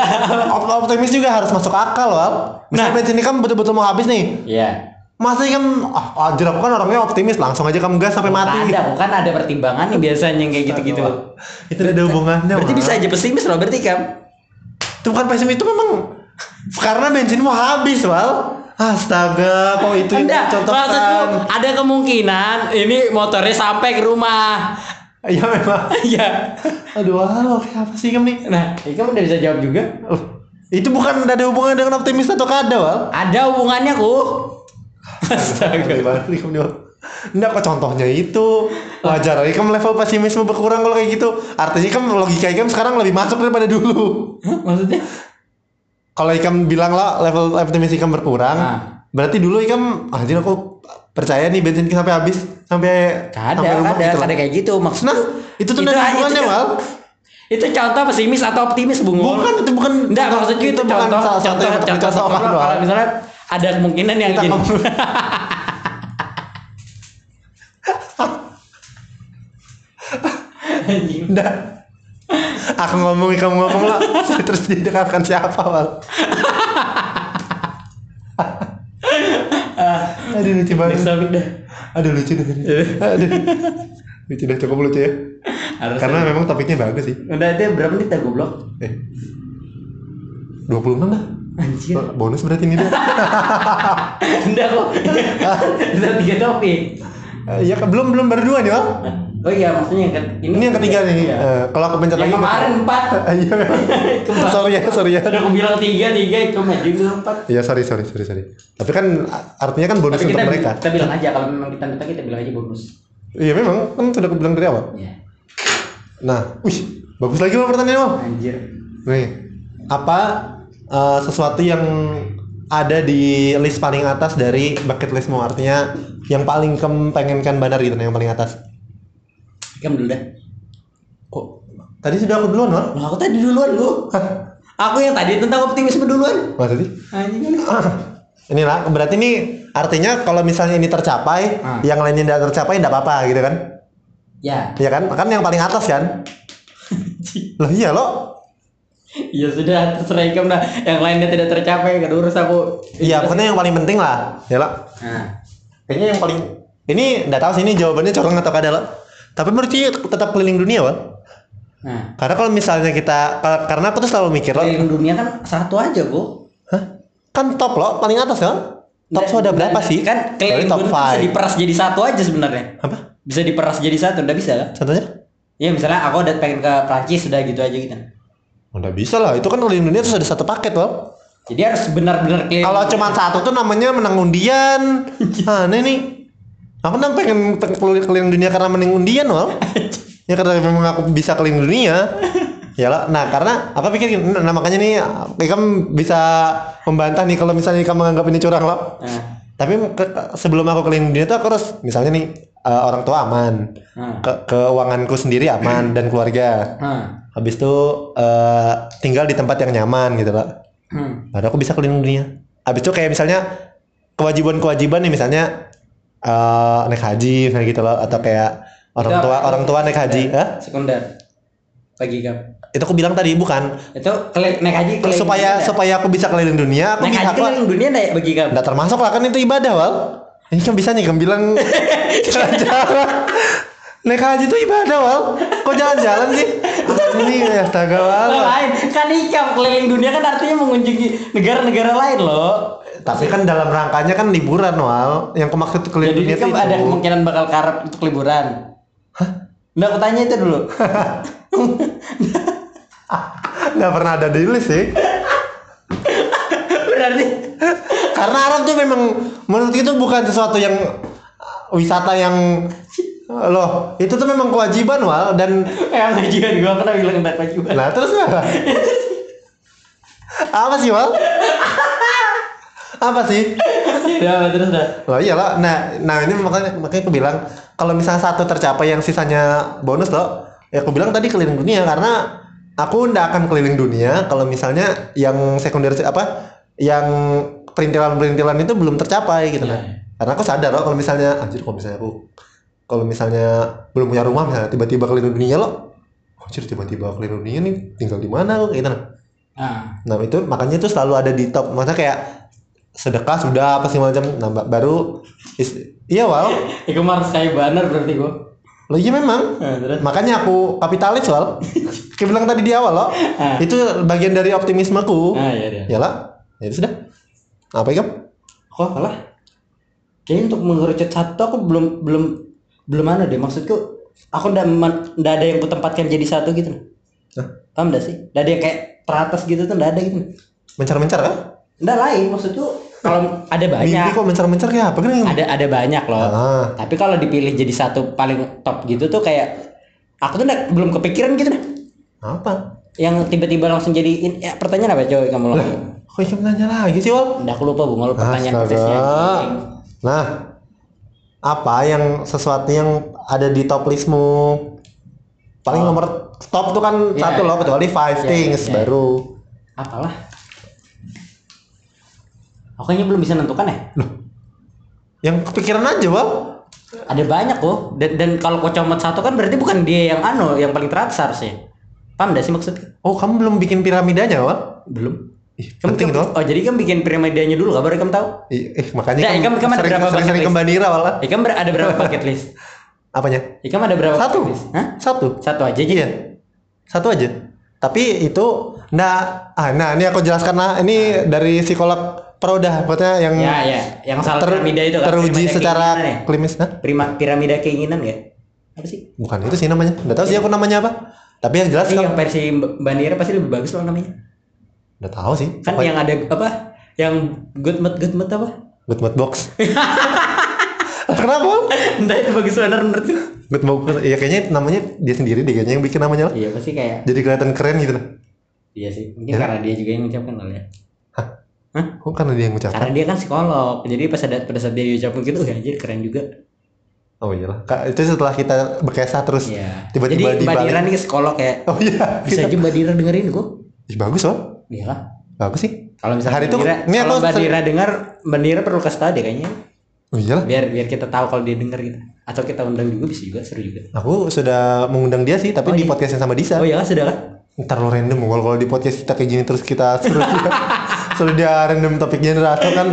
Op- Optimis juga harus masuk akal wal. Misalnya Nah. bensin ini kan betul-betul mau habis nih. Iya. Masa kan ah, anjir aku kan orangnya optimis langsung aja kamu gas sampai mati. Ada, bukan ada pertimbangannya biasanya yang kayak gitu-gitu. Itu ada hubungannya. Berarti bisa aja pesimis loh berarti kan? Itu bukan pesimis itu memang karena bensin mau habis wal. Astaga, kok itu yang maksudku dicontohkan? ada kemungkinan ini motornya sampai ke rumah. Iya memang. Iya. Aduh, halo, apa sih kamu nih? Nah, ini kamu udah bisa jawab juga. Oh, itu bukan ada hubungan dengan optimis atau kada, Wal? Ada hubungannya ku. Astaga. Kamu? Enggak kok contohnya itu wajar aja kamu level pesimisme berkurang kalau kayak gitu artinya kan logika ikam sekarang lebih masuk daripada dulu Hah, Maksudnya? kalau ikam bilang lah level optimis ikam berkurang Nah. berarti dulu ikam anjir aku percaya nih bensin sampai habis sampai Kada, sampai rumah kada, gitu kada kayak gitu maksud. nah itu tuh ada hubungannya itu, Wal itu contoh pesimis atau optimis Bung bukan itu bukan Enggak, maksudnya itu, bukan contoh, salah contoh, yang contoh, dicontohkan, contoh, Wal. kalau misalnya ada kemungkinan yang gini. Enggak. Aku ngomong, kamu ngomong lah. Terus didengarkan siapa, Wal? Aduh lucu Next banget. topic dah. Aduh lucu deh. Aduh. Lucu dah, cukup lucu ya. Harus Karena memang topiknya bagus sih. udah itu berapa menit dah goblok? Eh. 26 dah. Anjir. Bonus berarti ini dah. Enggak kok. Udah tiga topik. Iya, kan belum belum berdua nih, Wal. Oh iya, maksudnya yang ke- ini. Ini yang ketiga nih. Iya. Eh, kalau aku pencet Yang lagi kemarin empat. Iya sorry ya, sorry ya. Udah aku bilang tiga, tiga itu maju bilang empat. Iya, sorry, sorry, sorry, sorry. Tapi kan artinya kan bonus Tapi untuk kita, mereka. kita bilang aja kalau memang kita minta kita bilang aja bonus. Iya memang, kan sudah aku bilang dari awal. Iya. Nah, wih, bagus lagi loh pertanyaannya, Wal. Anjir. Nih, apa eh, sesuatu yang ada di list paling atas dari bucket listmu? Artinya yang paling kem pengenkan bandar gitu, yang paling atas. Kamu dulu dah. Kok tadi sudah aku duluan? Loh, aku tadi duluan lu. Aku yang tadi tentang optimisme duluan. Maksudnya? Anjing ini. Ini lah, berarti ini artinya kalau misalnya ini tercapai, Ah. yang lainnya tidak tercapai tidak apa-apa gitu kan? Ya. Iya kan? Kan yang paling atas kan? Lah iya lo. Ya sudah terserah Ikam dah. Yang lainnya tidak tercapai kan urus aku. Iya, pokoknya yang paling penting lah. Ya lah. Nah. Kayaknya yang paling ini enggak tahu sih ini jawabannya corong atau kada lo. Tapi menurut Ci, tetap keliling dunia, Wal. Nah. Karena kalau misalnya kita ka- karena aku tuh selalu mikir lo, Keliling dunia kan satu aja, Bu. Hah? Kan top lo, paling atas kan? Top Nggak- ada berapa nggak- sih? Kan keliling top dunia bisa 5. diperas jadi satu aja sebenarnya. Apa? Bisa diperas jadi satu, udah bisa kan? Contohnya? Ya misalnya aku udah pengen ke Prancis udah gitu aja gitu. Udah bisa lah, itu kan keliling dunia terus ada satu paket loh. Jadi harus benar-benar keliling. Kalau cuma satu tuh namanya menang undian. Aneh nih. Aku kan pengen pe- keliling dunia karena menang undian loh. ya karena memang aku bisa keliling dunia. Ya lah. Nah karena apa pikir nah makanya nih kamu bisa membantah nih kalau misalnya kamu menganggap ini curang loh. Nah. Tapi ke- sebelum aku keliling dunia tuh aku harus misalnya nih eh, orang tua aman, Nah. ke keuanganku sendiri aman dan keluarga. Nah. Habis itu eh, tinggal di tempat yang nyaman gitu loh. Hmm. Baru aku bisa keliling dunia. Habis itu kayak misalnya kewajiban-kewajiban nih misalnya eh naik haji misalnya gitu loh atau kayak orang Itu tua apa? orang tua naik haji. Sekunder. Hah? Sekunder. Bagi kamu. Itu aku bilang tadi bukan Itu naik haji keliling supaya dunia, supaya aku bisa keliling dunia aku naik bisa haji keliling dunia enggak bagi kamu? nggak termasuk lah kan itu ibadah wal. Ini kan bisa nih kan bilang jalan-jalan. Naik haji itu ibadah wal. Kok jalan-jalan sih? Ini astaga wal. Lain kan ikam keliling dunia kan artinya mengunjungi negara-negara lain loh. Tapi kan dalam rangkanya kan liburan wal. Yang kemaksud keliling Jadi dunia kan itu ada kemungkinan bakal karep untuk liburan. Hah? Nggak aku tanya itu dulu. nggak pernah ada di list sih. Berarti Karena Arab tuh memang menurut itu bukan sesuatu yang wisata yang loh itu tuh memang kewajiban wal dan yang kewajiban gua pernah bilang enggak kewajiban. nah terus apa? apa sih wal? Apa sih? Ya terus dah. Oh iyalah. Nah, nah ini makanya makanya aku bilang kalau misalnya satu tercapai yang sisanya bonus loh. ya aku bilang tadi keliling dunia karena aku ndak akan keliling dunia kalau misalnya yang sekunder apa yang perintilan-perintilan itu belum tercapai gitu Iya, nah. iya. Karena aku sadar loh kalau misalnya anjir kalau misalnya aku kalau misalnya belum punya rumah misalnya tiba-tiba keliling dunia lo anjir tiba-tiba keliling dunia nih tinggal di mana lo gitu nah. Ah, Nah itu makanya itu selalu ada di top. Maksudnya kayak sedekah sudah apa sih macam. Nah ba- baru is- iya wal. Iku mah harus kayak banner berarti gua. Lo iya memang. Nah, Makanya aku kapitalis wal. Kayak bilang tadi di awal loh. Ah. Itu bagian dari optimismeku. Ah, iya dia. Ya lah. Ya itu sudah. Apa ya? Kok kalah? Kayaknya untuk mengerucut satu aku belum belum belum mana deh maksudku aku ndak ndak ada yang kutempatkan jadi satu gitu. Hah? Paham sih? Ndak ada yang kayak teratas gitu tuh ndak ada gitu. Mencar-mencar kan? Ndak lain maksudku kalau ada Mimpi banyak kok mencar-mencar kayak apa kan? ada ada banyak loh. Ah. Tapi kalau dipilih jadi satu paling top gitu tuh kayak aku tuh ndak- belum kepikiran gitu dah. Apa? Yang tiba-tiba langsung jadi ya, pertanyaan apa coy kamu langsung? Kok ikan nanya lagi sih wal? Ndak aku lupa bu, malu pertanyaan persisnya. Nah, apa yang sesuatu yang ada di top listmu? Paling Oh. nomor top tuh kan Iya, satu iya. loh, kecuali five Iya, things iya. baru. Apalah? Kayaknya belum bisa nentukan ya. Yang kepikiran aja, Wal. Ada banyak kok. Dan, dan kalau kau comot satu kan berarti bukan dia yang anu, yang paling teratas harusnya. Paham gak sih maksudnya? Oh, kamu belum bikin piramidanya, Wal? Belum. Ih, Kamu, penting kamu- dong. Oh jadi kan bikin piramidanya dulu kabar kamu tahu? Ih, eh, makanya Nah, kamu Ikam ada sering, berapa sering, sering ke Bandira, Wal. Ikam ada berapa bucket list? Apanya? Ikam ada berapa Satu. Hah? Satu. Satu aja jadi. Iya. Satu aja. Tapi itu nah ah nah ini aku jelaskan nah ini dari psikolog Proda maksudnya yang Ya ya, yang salah ter- piramida itu kan. teruji piramida secara ya? klinis nah Prima, piramida keinginan gak? Apa sih? bukan itu sih namanya nggak tahu sih aku namanya apa tapi yang jelas kan yang versi Bandira pasti lebih bagus loh namanya. nggak tahu sih Kan Pokoknya yang ada apa? Yang good mood good mood apa? good mood box kenapa? Entah itu bagus bener menurutku. good mood box ya kayaknya namanya dia sendiri deh kayaknya yang bikin namanya lah. Iya pasti kayak jadi kelihatan keren gitu nah iya sih. Mungkin Ya. karena dia juga yang mengucapkan kali ya. Oh karena dia yang ngucapkan Karena dia kan psikolog. Jadi pas ada pada saat dia ucapin gitu, "Wih, anjir keren juga. oh iyalah Kak, itu setelah kita berkesah terus Iya. tiba-tiba Jadi Mbak. Dira nih psikolog ya. oh iya Bisa aja Mbak Dira dengerin kok. Ih, bagus loh Iya lah. bagus sih Kalau misalnya Hari Mbak itu- Dira, ini kalau Mbak Dira dengar, Mbak Dira perlu kasih tahu deh kayaknya. oh iyalah Biar biar kita tahu kalau dia denger gitu. Atau kita undang juga bisa juga seru juga. Aku sudah mengundang dia sih, tapi Oh, di iya. podcastnya sama Disa. Oh iya sudah kan? Ntar lo random kalau kalau di podcast kita kayak gini terus kita dia, suruh dia random topik generator kan.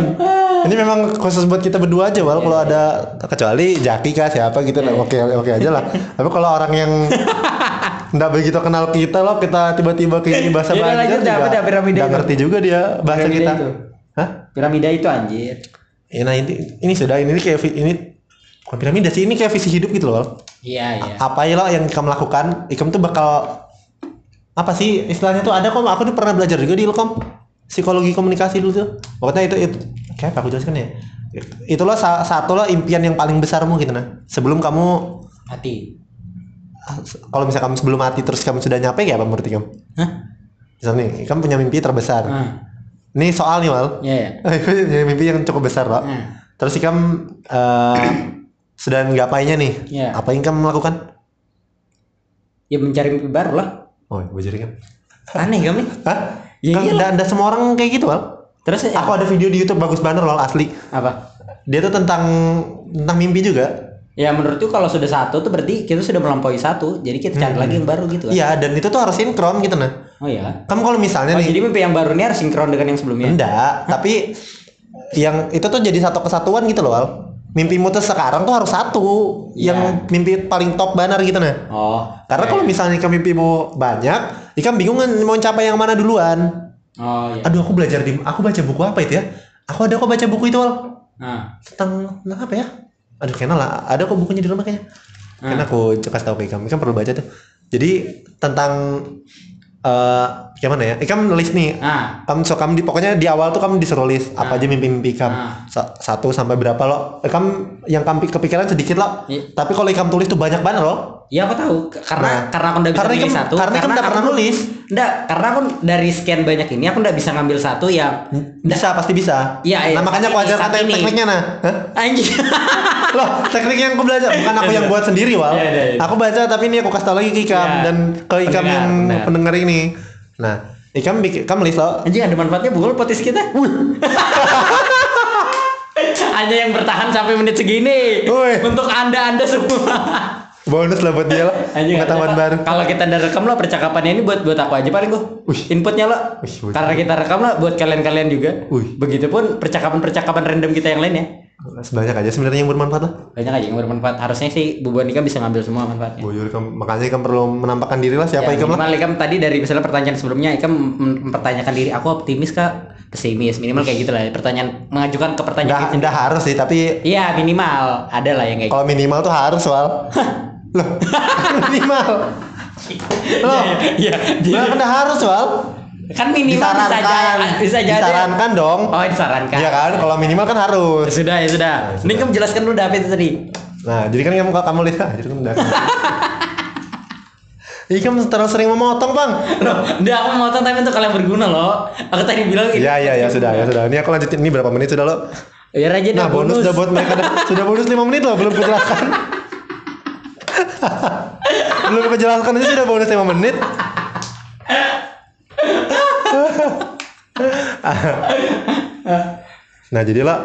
Ini memang khusus buat kita berdua aja, wal. Kalau ada kecuali Jaki kah siapa gitu, lah oke oke aja lah. Tapi kalau orang yang nggak begitu kenal kita loh, kita tiba-tiba gini bahasa lanjut, juga nggak ngerti juga dia bahasa Piramida kita. itu. Hah? Piramida itu anjir. Ya, nah ini ini sudah ini kayak ini bukan piramida sih, ini kayak visi hidup gitu loh. Iya iya. apa ya lo yang kamu lakukan ikam tuh bakal apa sih istilahnya tuh ada kok aku tuh pernah belajar juga di Ilkom psikologi komunikasi dulu tuh pokoknya itu itu kayak aku jelaskan ya itu lo sa- satu lo impian yang paling besarmu gitu nah sebelum kamu Mati. kalau misalnya kamu sebelum mati terus kamu sudah nyampe ya apa menurut kamu Hah? misalnya nih kamu punya mimpi terbesar Ah. ini soal nih wal Iya ya. punya mimpi yang cukup besar lo Ah. terus ikam eh sudah nggapainya nih Iya. apa yang kamu lakukan Ya mencari mimpi baru lah. oh gue kan Aneh kami. Hah? Ya kan nggak ada semua orang kayak gitu Wal. Terus ya, Aku ada video di YouTube bagus banget loh asli. apa? Dia tuh tentang tentang mimpi juga. Ya menurutku kalau sudah satu tuh berarti kita sudah melampaui satu. Jadi kita cari lagi yang baru gitu kan. Iya, dan itu tuh harus sinkron gitu nah. Oh iya. Kamu kalau misalnya Oh, nih jadi mimpi yang baru ini harus sinkron dengan yang sebelumnya. enggak, tapi yang itu tuh jadi satu kesatuan gitu loh, Wal. Mimpimu tuh sekarang tuh harus satu, Iya. yang mimpi paling top banar gitu nah. Oh. Karena iya, kalau iya. misalnya ke mimpimu banyak, ikan bingung kan mau capai yang mana duluan. Oh iya. Aduh, aku belajar di aku baca buku apa itu ya? Aku ada kok baca buku itu, Wal. Nah. tentang tentang apa ya? Aduh kayaknya lah, ada kok bukunya di rumah kayaknya. Hmm. Karena aku kasih tahu ke kamu, kan perlu baca tuh. Jadi tentang eh gimana ya? Ikam list nih. Nah. Kamu so kamu di pokoknya di awal tuh kamu disuruh list apa aja mimpi-mimpi kamu. Ah. Sa- satu sampai berapa lo? Ikam yang kamu kepikiran sedikit lo. Iya. Tapi kalau ikam tulis tuh banyak banget lo. Ya aku tahu karena Nah, karena aku udah bisa karena milih Ikam- satu. karena udah aku pernah nulis. Enggak, karena aku dari sekian banyak ini aku udah bisa ngambil satu yang Bisa pasti bisa. Iya, iya. Nah makanya aku ajar kata tekniknya nah. Hah? anjing. Loh, teknik yang aku belajar bukan aku yang buat sendiri, Wal. Iya, iya, iya. Aku baca tapi ini aku kasih tau lagi ke Ikam Iya. dan ke Ikam Pendengar, yang benar. pendengar ini. Nah, Ikam bikin Ikam nulis loh. anjing ada manfaatnya bukan potis kita. Hanya yang bertahan sampai menit segini. Wih. Untuk Anda-anda semua. Bonus lah buat dia lah. Anjing, Pengetahuan baru. Kalau kita udah rekam lah percakapannya ini buat buat aku aja paling gua. Wih. Inputnya buat- Karena kita rekam lah buat kalian-kalian juga. Wih. Begitupun percakapan-percakapan random kita yang lain ya. Sebanyak aja sebenarnya yang bermanfaat lah. Banyak aja yang bermanfaat. Harusnya sih bubuan Ikam bisa ngambil semua manfaatnya. Boyo Ikam makanya Ikam perlu menampakkan diri lah siapa ya, Ikam lah. Ikam tadi dari misalnya pertanyaan sebelumnya Ikam mem- mempertanyakan diri aku optimis kak pesimis minimal kayak gitu lah pertanyaan mengajukan ke pertanyaan Enggak, enggak harus sih, tapi iya minimal ada lah yang kayak kalau minimal tuh harus, Wal. Loh, minimal. Loh, Iya, Nah, kan udah harus, Wal. kan minimal Disarankan. bisa jadi Disarankan dong. oh disarankan Iya kan, kalau minimal kan Ya harus. sudah ya sudah ini kamu jelaskan dulu David tadi Nah, jadi kan kamu kamu lihat, jadi kan udah. Ih, kamu terlalu sering memotong, Bang. loh udah aku mau tapi untuk kalian berguna loh aku tadi bilang Iya, iya, ya sudah, ya sudah. Ini aku lanjutin ini berapa menit sudah lo? ya aja Nah, dah bonus, sudah buat mereka dah. sudah bonus 5 menit loh, belum kujelaskan. belum kujelaskan aja sudah bonus 5 menit. nah, jadilah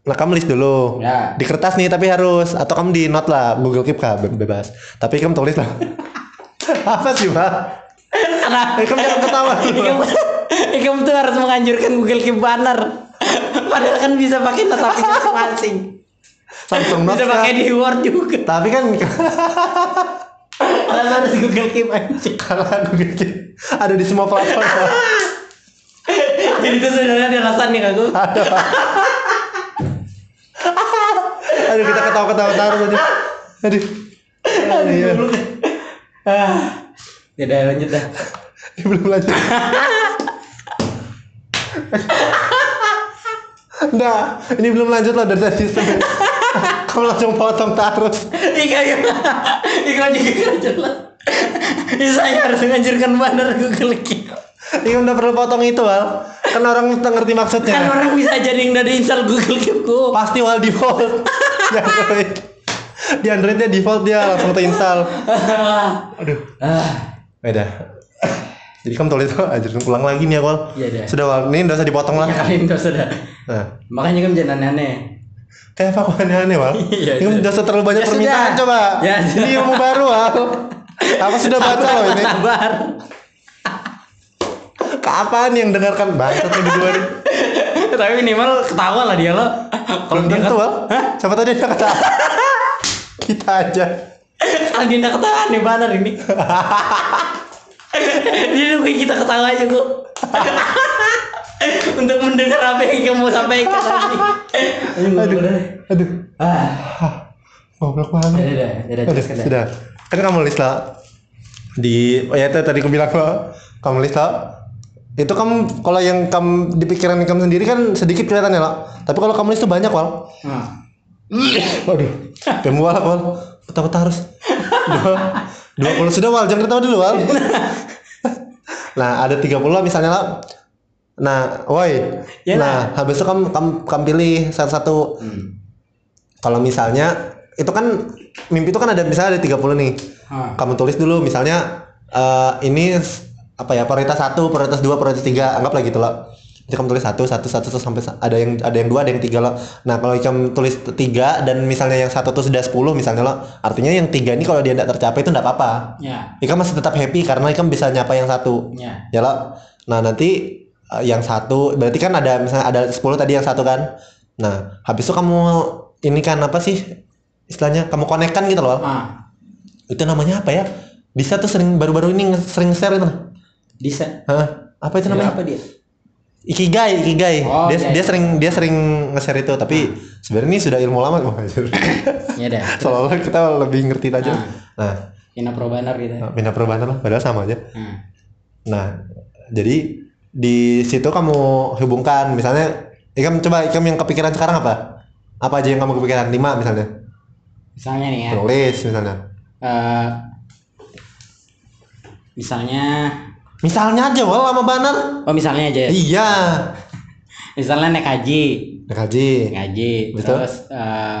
Nah, kamu list dulu. Ya. Di kertas nih tapi harus atau kamu di note lah, Google Keep kah, be- bebas. Tapi kamu tulis lah. Apa sih, Pak? karena Kamu jangan ketawa dulu. Ikam, Ikam tuh harus menganjurkan Google Keep banner. Padahal kan bisa pakai note aplikasi masing-masing. Samsung Note Bisa pakai di Word juga. Tapi kan Padahal harus Google Keep anjing. kalau Google Keep ada di semua platform. Jadi itu sebenarnya ada alasan nih aku. Aduh. Aduh kita ketawa-ketawa terus aja. Aduh. Aduh. Iya. Ah. Ya udah lanjut dah. Ini belum lanjut. Nah, ini belum lanjut lah dari tadi kamu langsung potong terus. Ika Ika juga kira jelas. Saya harus menganjurkan banner Google Keep. Ini udah perlu potong itu, Wal. Kan orang ngerti Kan maksudnya. orang bisa jadi yang udah install Google Keep ku. Pasti Wal default. Di Android. Di Androidnya default dia langsung terinstall. Aduh. Ah. Beda. Jadi kamu tulis tuh aja ulang lagi nih ya, Wal. Iya deh. Sudah, Wal. Ini udah usah dipotong lah. Ya kali ini dosa dah. Nah, Makanya kan jangan aneh-aneh. Kayak apa kok aneh-aneh, Wal? Iya, ini iya. udah terlalu banyak Ya permintaan, sudah. coba. Ya ini sudah. ilmu baru, Wal. Apa sudah baca loh ini? Sabar. Kapan yang dengarkan bangsat nih berdua nih? Tapi minimal ketawa lah dia lo. Belum dia tentu, ketawa, Wal. Siapa tadi dia kata? Kita aja. nggak ketawa nih banner ini. Dia nungguin kita ketawa aja kok. Untuk mendengar apa yang kamu sampaikan tadi. Aduh, Aduh. udah. Ah. Goblok banget. udah, udah, udah, Udah, jelaskan dah. sudah. Kan kamu list lah di oh ya tadi aku bilang lo kamu list lah itu kamu kalau yang kamu di pikiran kamu sendiri kan sedikit kelihatannya lo tapi kalau kamu list tuh banyak wal Nah. waduh kamu wal wal ketawa harus dua dua puluh sudah wal jangan ketawa dulu wal nah ada tiga puluh misalnya lah nah woi Ya nah habis itu kamu kamu, kamu pilih salah satu Hmm. kalau misalnya itu kan mimpi itu kan ada misalnya ada 30 nih. Ah. Kamu tulis dulu misalnya eh, ini apa ya prioritas satu, prioritas dua, prioritas tiga, anggaplah gitu loh. Jadi kamu tulis satu, satu, satu, terus sampai sa- ada yang ada yang dua, ada yang tiga loh. Nah kalau kamu tulis tiga dan misalnya yang satu tuh sudah 10 misalnya loh, artinya yang tiga ini kalau dia tidak tercapai itu tidak apa-apa. Ya, Ikan masih tetap happy karena ikan bisa nyapa yang satu. ya. Ya loh. Nah nanti eh, yang satu berarti kan ada misalnya ada 10 tadi yang satu kan. Nah habis itu kamu ini kan apa sih istilahnya kamu konekkan gitu loh. Ah, Itu namanya apa ya? Bisa tuh sering baru-baru ini sering share itu. bisa. Hah? Apa itu namanya? Apa dia? Ikigai, ikigai. Oh, dia iya, dia iya. sering dia sering nge-share itu tapi sebenarnya ini sudah ilmu lama Wah, anjir. Ya dah. Seolah-olah kita lebih ngerti aja. Ah. Nah, Ina Pro banner gitu. pindah perubahan lah padahal sama aja. Hmm. Nah, jadi di situ kamu hubungkan misalnya Ikam coba Ikam yang kepikiran sekarang apa? Apa aja yang kamu kepikiran? Lima misalnya. Misalnya nih ya. Tulis misalnya. eh, misalnya Misalnya aja wal lama banar. oh misalnya aja ya. Iya. misalnya naik haji Naik haji. naik haji Betul. terus eh,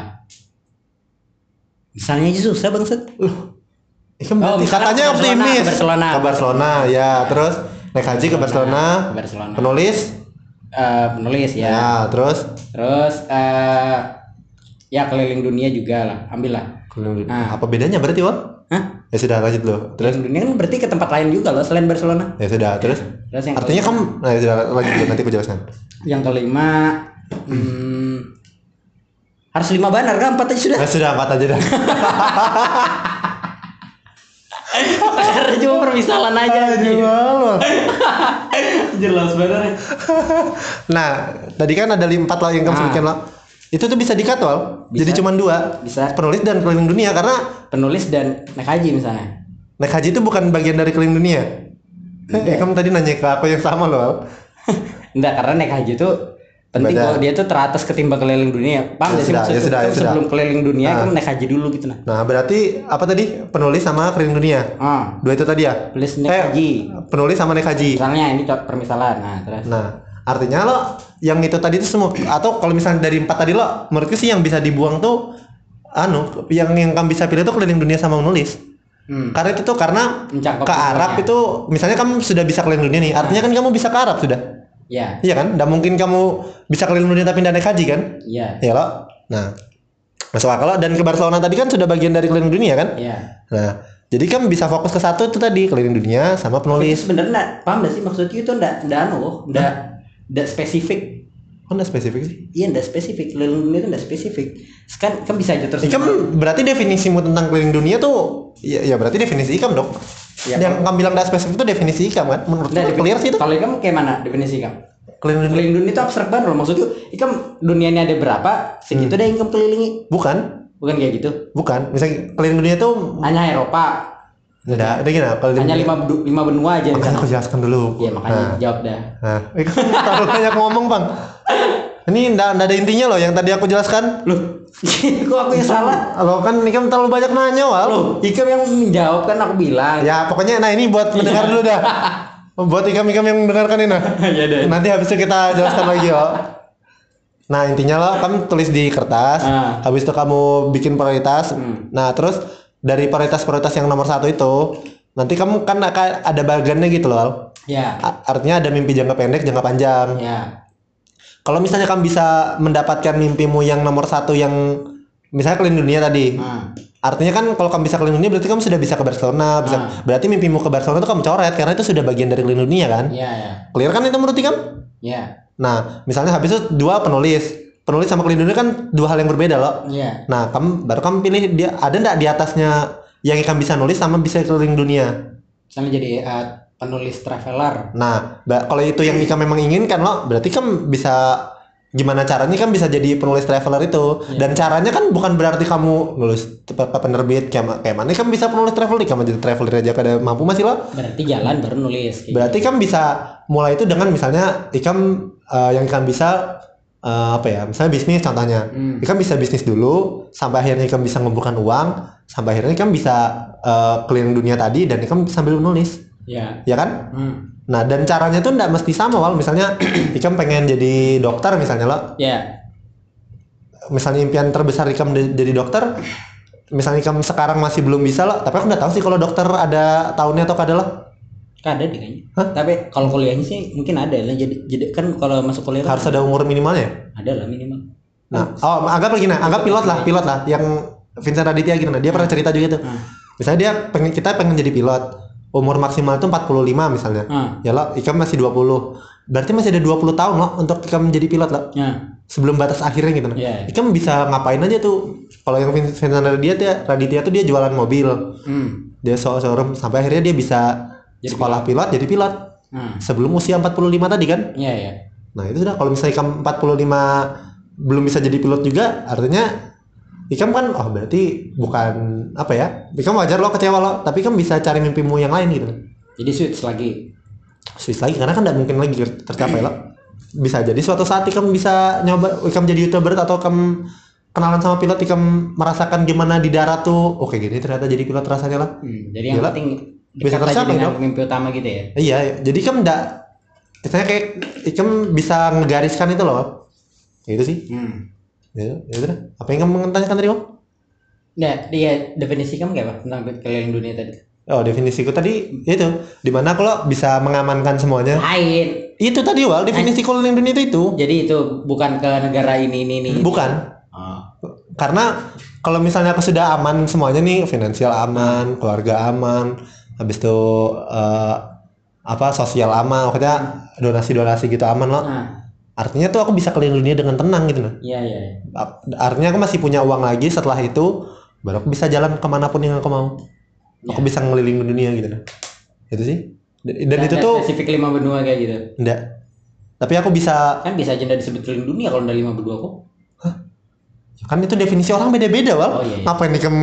misalnya aja susah banget Itu berarti Oh, katanya Barcelona, optimis. ke Barcelona. Ke Barcelona, ya. Terus naik haji ke Barcelona. ke Barcelona Penulis. Eh, penulis ya Ya, terus terus eh ya keliling dunia juga lah ambil lah Nah. apa bedanya berarti wal? Hah? Ya sudah lanjut dulu. Terus keliling dunia kan berarti ke tempat lain juga loh selain Barcelona ya sudah, terus terus yang artinya kamu nah ya sudah lanjut nanti aku jelaskan. yang kelima hmm, harus lima banar kan empat aja sudah Ya sudah empat aja dah. karena cuma permisalan aja anjing. jelas benar nah, tadi kan ada empat lah yang kamu Ah. sebutkan lah. Itu tuh bisa dikat wal. Bisa. Jadi cuma dua. bisa Penulis dan keliling dunia karena penulis dan naik haji misalnya naik haji itu bukan bagian dari keliling dunia. Eh, kamu tadi nanya ke aku yang sama loh. Enggak karena naik haji itu penting Beda. kalau dia tuh teratas ketimbang keliling dunia paham Ya sih sudah, maksudnya ya sudah, ya sudah. sebelum keliling dunia Ah. kan naik haji dulu gitu nah Nah, berarti apa tadi? Penulis sama keliling dunia. ah Dua itu tadi ya? penulis naik Eh, haji Penulis sama naik haji. misalnya ini permisalan nah terus Nah, artinya lo yang itu tadi itu semua atau kalau misalnya dari empat tadi lo menurutku sih yang bisa dibuang tuh anu yang yang kamu bisa pilih tuh keliling dunia sama menulis. hmm. Karena itu tuh karena Mencakup ke Arab itu misalnya kamu sudah bisa keliling dunia nih, artinya kan kamu bisa ke Arab sudah. Ya Iya kan? Tidak mungkin kamu bisa keliling dunia tapi tidak naik haji kan? iya Iya lo. Nah, masuk akal dan ke Barcelona tadi kan sudah bagian dari keliling dunia kan? iya Nah, jadi kan bisa fokus ke satu itu tadi keliling dunia sama penulis. sebenarnya nggak paham gak sih maksudnya itu ndak ndak anu loh ndak ndak spesifik Oh, nggak spesifik sih. iya ndak spesifik keliling dunia itu ndak spesifik kan kan bisa aja terus Ikam berarti definisimu tentang keliling dunia tuh ya, ya berarti definisi ikam dong. Ya, yang kamu bilang nggak spesifik itu definisi ikam kan? Menurut Nggak, clear sih itu. kalau kamu kayak mana definisi kamu Keliling dunia dunia itu abstrak banget loh maksudnya ikam dunianya ada berapa segitu Hmm. deh yang kamu kelilingi bukan, bukan kayak gitu bukan. Misalnya keliling dunia tuh hanya Eropa enggak, ada gini keliling hanya dunia. lima lima benua aja sana aku jelaskan dulu. iya makanya Nah, jawab dah nah. Ikam terlalu banyak ngomong bang. Ini enggak, enggak ada intinya loh yang tadi aku jelaskan. loh kok aku yang salah Lo kan Ikam terlalu banyak nanya wal. loh ikam yang menjawab kan aku bilang Ya pokoknya nah ini buat mendengar dulu dah. buat ikam-ikam yang mendengarkan ini nah. ya deh Nanti habis itu kita jelaskan lagi yo. Nah intinya lo kamu tulis di kertas, Ah. habis itu kamu bikin prioritas. Hmm. Nah terus dari prioritas-prioritas yang nomor satu itu, nanti kamu kan akan ada bagiannya gitu loh. Ya Artinya ada mimpi jangka pendek, jangka panjang. ya Kalau misalnya kamu bisa mendapatkan mimpimu yang nomor satu yang misalnya keliling dunia tadi, Hmm. artinya kan kalau kamu bisa keliling dunia berarti kamu sudah bisa ke Barcelona, bisa Ah. berarti mimpimu ke Barcelona itu kamu coret karena itu sudah bagian dari keliling dunia kan? ya ya Clear kan itu menurut kamu? ya Nah, misalnya habis itu dua penulis. Penulis sama keliling dunia kan dua hal yang berbeda loh. ya Nah, kamu baru kamu pilih dia ada nggak di atasnya yang ikan bisa nulis sama bisa keliling dunia. misalnya jadi eh, penulis traveler Nah, kalau itu yang ikan memang inginkan loh, berarti kan bisa gimana caranya kan bisa jadi penulis traveler itu. Iya. Dan caranya kan bukan berarti kamu nulis penerbit kayak kayak mana kan bisa penulis traveler, kamu jadi traveler aja kada mampu masih loh. berarti jalan baru nulis kayak Berarti kan bisa mulai itu dengan misalnya ikam eh, yang ikan bisa eh, apa ya? Misalnya bisnis contohnya. Hmm. Ikan bisa bisnis dulu sampai akhirnya ikan bisa ngumpulkan uang, sampai akhirnya ikan bisa eh, keliling dunia tadi dan ikan sambil menulis, ya ya kan? hmm. Nah, dan caranya tuh nggak mesti sama, Wal. Misalnya ikan pengen jadi dokter misalnya lo, ya misalnya impian terbesar ikan de- jadi dokter, misalnya ikan sekarang masih belum bisa lo, tapi aku nggak tahu sih kalau dokter ada tahunnya atau kada lo. ada deh kayaknya Hah? tapi kalau kuliahnya sih mungkin ada lah jadi jadi kan kalau masuk kuliah kan Harus ada umur minimalnya. ada lah minimal Nah, oh, anggap nah, anggap pilot lah, pilot lah yang Vincent Raditya gitu nah. Dia pernah cerita juga tuh. Ah. Misalnya dia pengen kita pengen jadi pilot. Umur maksimal itu 45 misalnya. ah Ya lo, Ikam masih 20. Berarti masih ada 20 tahun loh untuk Ikam menjadi pilot loh. ya Sebelum batas akhirnya gitu. nah. ya Ikam bisa ngapain aja tuh. Kalau yang Vincent Raditya, Raditya tuh dia jualan mobil. hmm. Dia showroom sampai akhirnya dia bisa Jadi sekolah pilot jadi pilot. ah Sebelum usia 45 tadi kan. ya ya Nah itu sudah kalau misalnya Ikam 45 belum bisa jadi pilot juga artinya Ikam kan oh berarti bukan apa ya Ikam wajar lo kecewa lo tapi kan bisa cari mimpimu yang lain gitu jadi switch lagi Swiss lagi karena kan tidak mungkin lagi tercapai lo bisa jadi suatu saat Ikam bisa nyoba Ikam jadi youtuber atau Ikam kenalan sama pilot Ikam merasakan gimana di darat tuh oke gini ternyata jadi pilot rasanya lah Hmm, jadi yang Gila. penting Bisa tercapai dengan dong. mimpi utama gitu ya. iya jadi Ikam enggak misalnya kayak Ikam bisa ngegariskan itu loh itu sih Hmm. Ya, ya udah apa yang kamu tanyakan tadi Om? Nah, dia definisi kamu kayak apa tentang keliling dunia tadi? Oh definisiku tadi itu di mana kalau bisa mengamankan semuanya Lain. itu tadi wal definisi keliling dunia itu itu Jadi itu bukan ke negara ini ini ini. bukan Oh. karena kalau misalnya aku sudah aman semuanya nih finansial aman keluarga aman habis itu eh, apa sosial aman maksudnya donasi donasi gitu aman loh Nah, artinya tuh aku bisa keliling dunia dengan tenang gitu loh iya iya. artinya aku masih punya uang lagi setelah itu baru aku bisa jalan ke mana pun yang aku mau aku Ya. bisa ngeliling dunia gitu loh itu sih dan itu Nggak tuh spesifik lima benua kayak gitu. enggak tapi aku bisa Kan bisa aja disebut keliling dunia kalau udah lima benua kok. Kan itu definisi orang beda-beda wal Oh, iya, iya. ngapain nih kem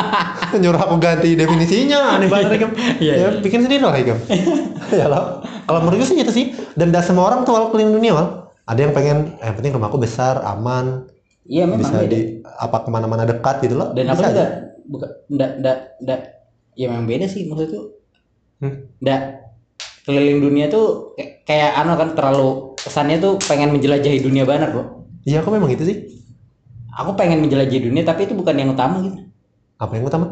nyuruh aku ganti definisinya? Aneh banget nih kem Iya, ya iya. bikin sendiri lah kem ya lah kalau menurutku sih itu sih. Dan dah semua orang tuh wal keliling dunia wal ada yang pengen eh, yang penting rumahku besar aman. Iya memang bisa beda. di apa ke mana-mana dekat gitu loh. Dan apa bisa enggak bukan enggak enggak enggak ya memang beda sih maksud tuh. Hmm. Enggak keliling dunia tuh kayak, kayak anu kan terlalu kesannya tuh pengen menjelajahi dunia banget, Bro. iya aku memang itu sih Aku pengen menjelajahi dunia tapi itu bukan yang utama gitu. apa yang utama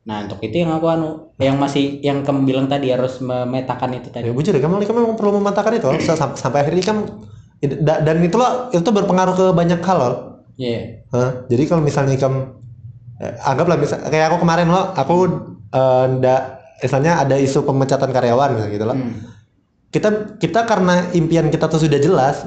Nah, untuk itu yang aku anu, yang masih yang kamu bilang tadi harus memetakan itu tadi. ya bujur kamu kamu memang perlu mematahkan itu sampai akhirnya kan da- dan itulah itu berpengaruh ke banyak hal Wal. Iya. Hah? Jadi kalau misalnya ikam eh, anggaplah misal kayak aku kemarin loh, aku eh, ndak misalnya ada isu pemecatan karyawan gitu loh. Hmm. Kita kita karena impian kita tuh sudah jelas,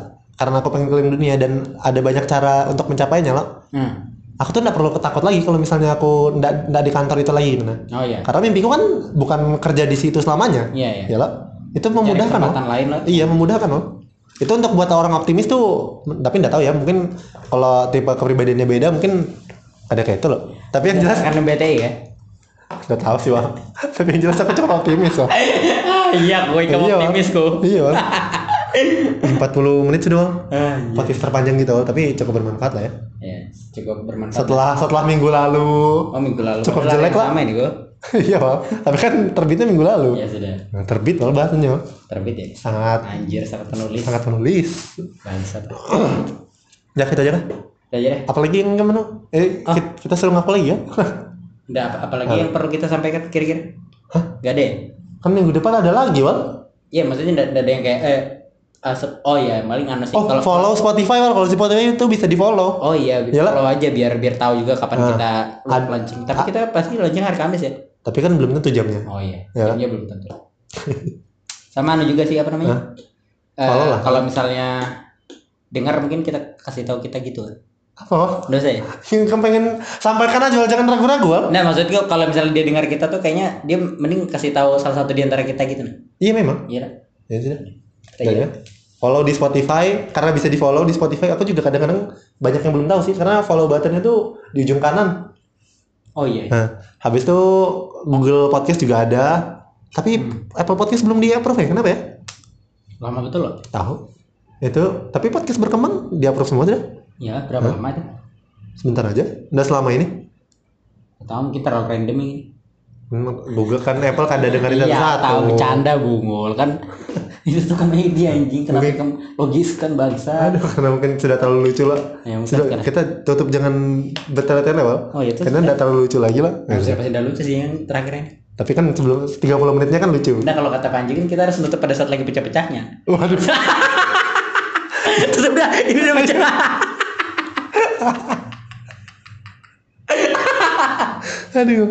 karena aku pengen keliling dunia dan ada banyak cara untuk mencapainya loh. Hmm. Aku tuh ndak perlu ketakut lagi kalau misalnya aku ndak di kantor itu lagi nah. Oh iya. Karena mimpiku kan bukan kerja di situ selamanya. Iya, iya. Ya loh. Itu memudahkan loh. lain lah. Iya memudahkan loh. Itu untuk buat orang optimis tuh, tapi nggak tahu ya mungkin kalau tipe kepribadiannya beda mungkin ada kayak itu loh. Tapi yang jelas Karena BTI ya. nggak tahu sih wah. tapi yang jelas aku cuma optimis loh. iya, gue kamu Iya, optimis kok. Iya Wal. 40 menit sudah Wal. Ah, iya. Podcast terpanjang gitu tapi cukup bermanfaat lah ya. Ya, cukup bermanfaat. Setelah setelah minggu lalu. Oh minggu lalu. Cukup Padahal jelek lah. Sama ini gue. iya Wal. Tapi kan terbitnya minggu lalu. Ya sudah. Nah, terbit Wal bahasanya Wal. Terbit ya. Sangat Anjir sangat penulis. sangat penulis. Bangsat. Ya kita aja kan. Udah aja deh. Apalagi yang ke mana? Eh Ah. kita, kita suruh ngaku lagi ya. Udah apa apalagi yang perlu kita sampaikan kira-kira? Hah? Gak ada ya? kan minggu depan ada lagi Wal. Iya maksudnya nggak nggak ada yang kayak eh asap oh ya paling anu sih Oh, kalau follow Spotify. Kalau Spotify itu bisa di follow. Oh iya, Iyalah. follow aja biar biar tahu juga kapan Ah. kita Ad- launching. Tapi kita pasti launching hari Kamis ya. Tapi kan belum tentu jamnya. Oh iya, Ya. jamnya belum tentu. Sama anu juga sih apa namanya? Eh, Follow lah. kalau misalnya dengar mungkin kita kasih tahu kita gitu. Apa? Udah saya. Yang pengen sampaikan aja jangan ragu-ragu. Nah maksudnya kalau misalnya dia dengar kita tuh kayaknya dia mending kasih tahu salah satu di antara kita gitu nah. Iya memang. Iya. Ya sudah. Kita iya. ya. Follow di Spotify karena bisa di follow di Spotify. Aku juga kadang-kadang banyak yang belum tahu sih karena follow buttonnya tuh di ujung kanan. Oh iya. Nah, habis itu Google Podcast juga ada. Tapi Hmm. Apple Podcast belum di approve ya? Kenapa ya? Lama betul loh. Tahu. Itu tapi podcast berkembang di approve semua sudah. Ya berapa lama itu? Sebentar aja. Udah selama ini. Tahu mungkin terlalu random ini. Hmm, Google kan Apple kan ada dengerin Iya, satu-satu. tahu bercanda bungul kan. itu tuh komedi anjing kenapa Mungkin- kamu logis kan bangsa. Aduh, karena mungkin sudah terlalu lucu lah. Ya Sudah, karena- kita tutup jangan bertele-tele, Wal. Oh iya. Karena enggak terlalu lucu lagi lah. Nah, sudah pasti udah lucu sih yang terakhir ini. Tapi kan sebelum 30 menitnya kan lucu. Nah kalau kata Panji kan kita harus nutup pada saat lagi pecah-pecahnya. Waduh. Terus udah ini udah pecah. Aduh.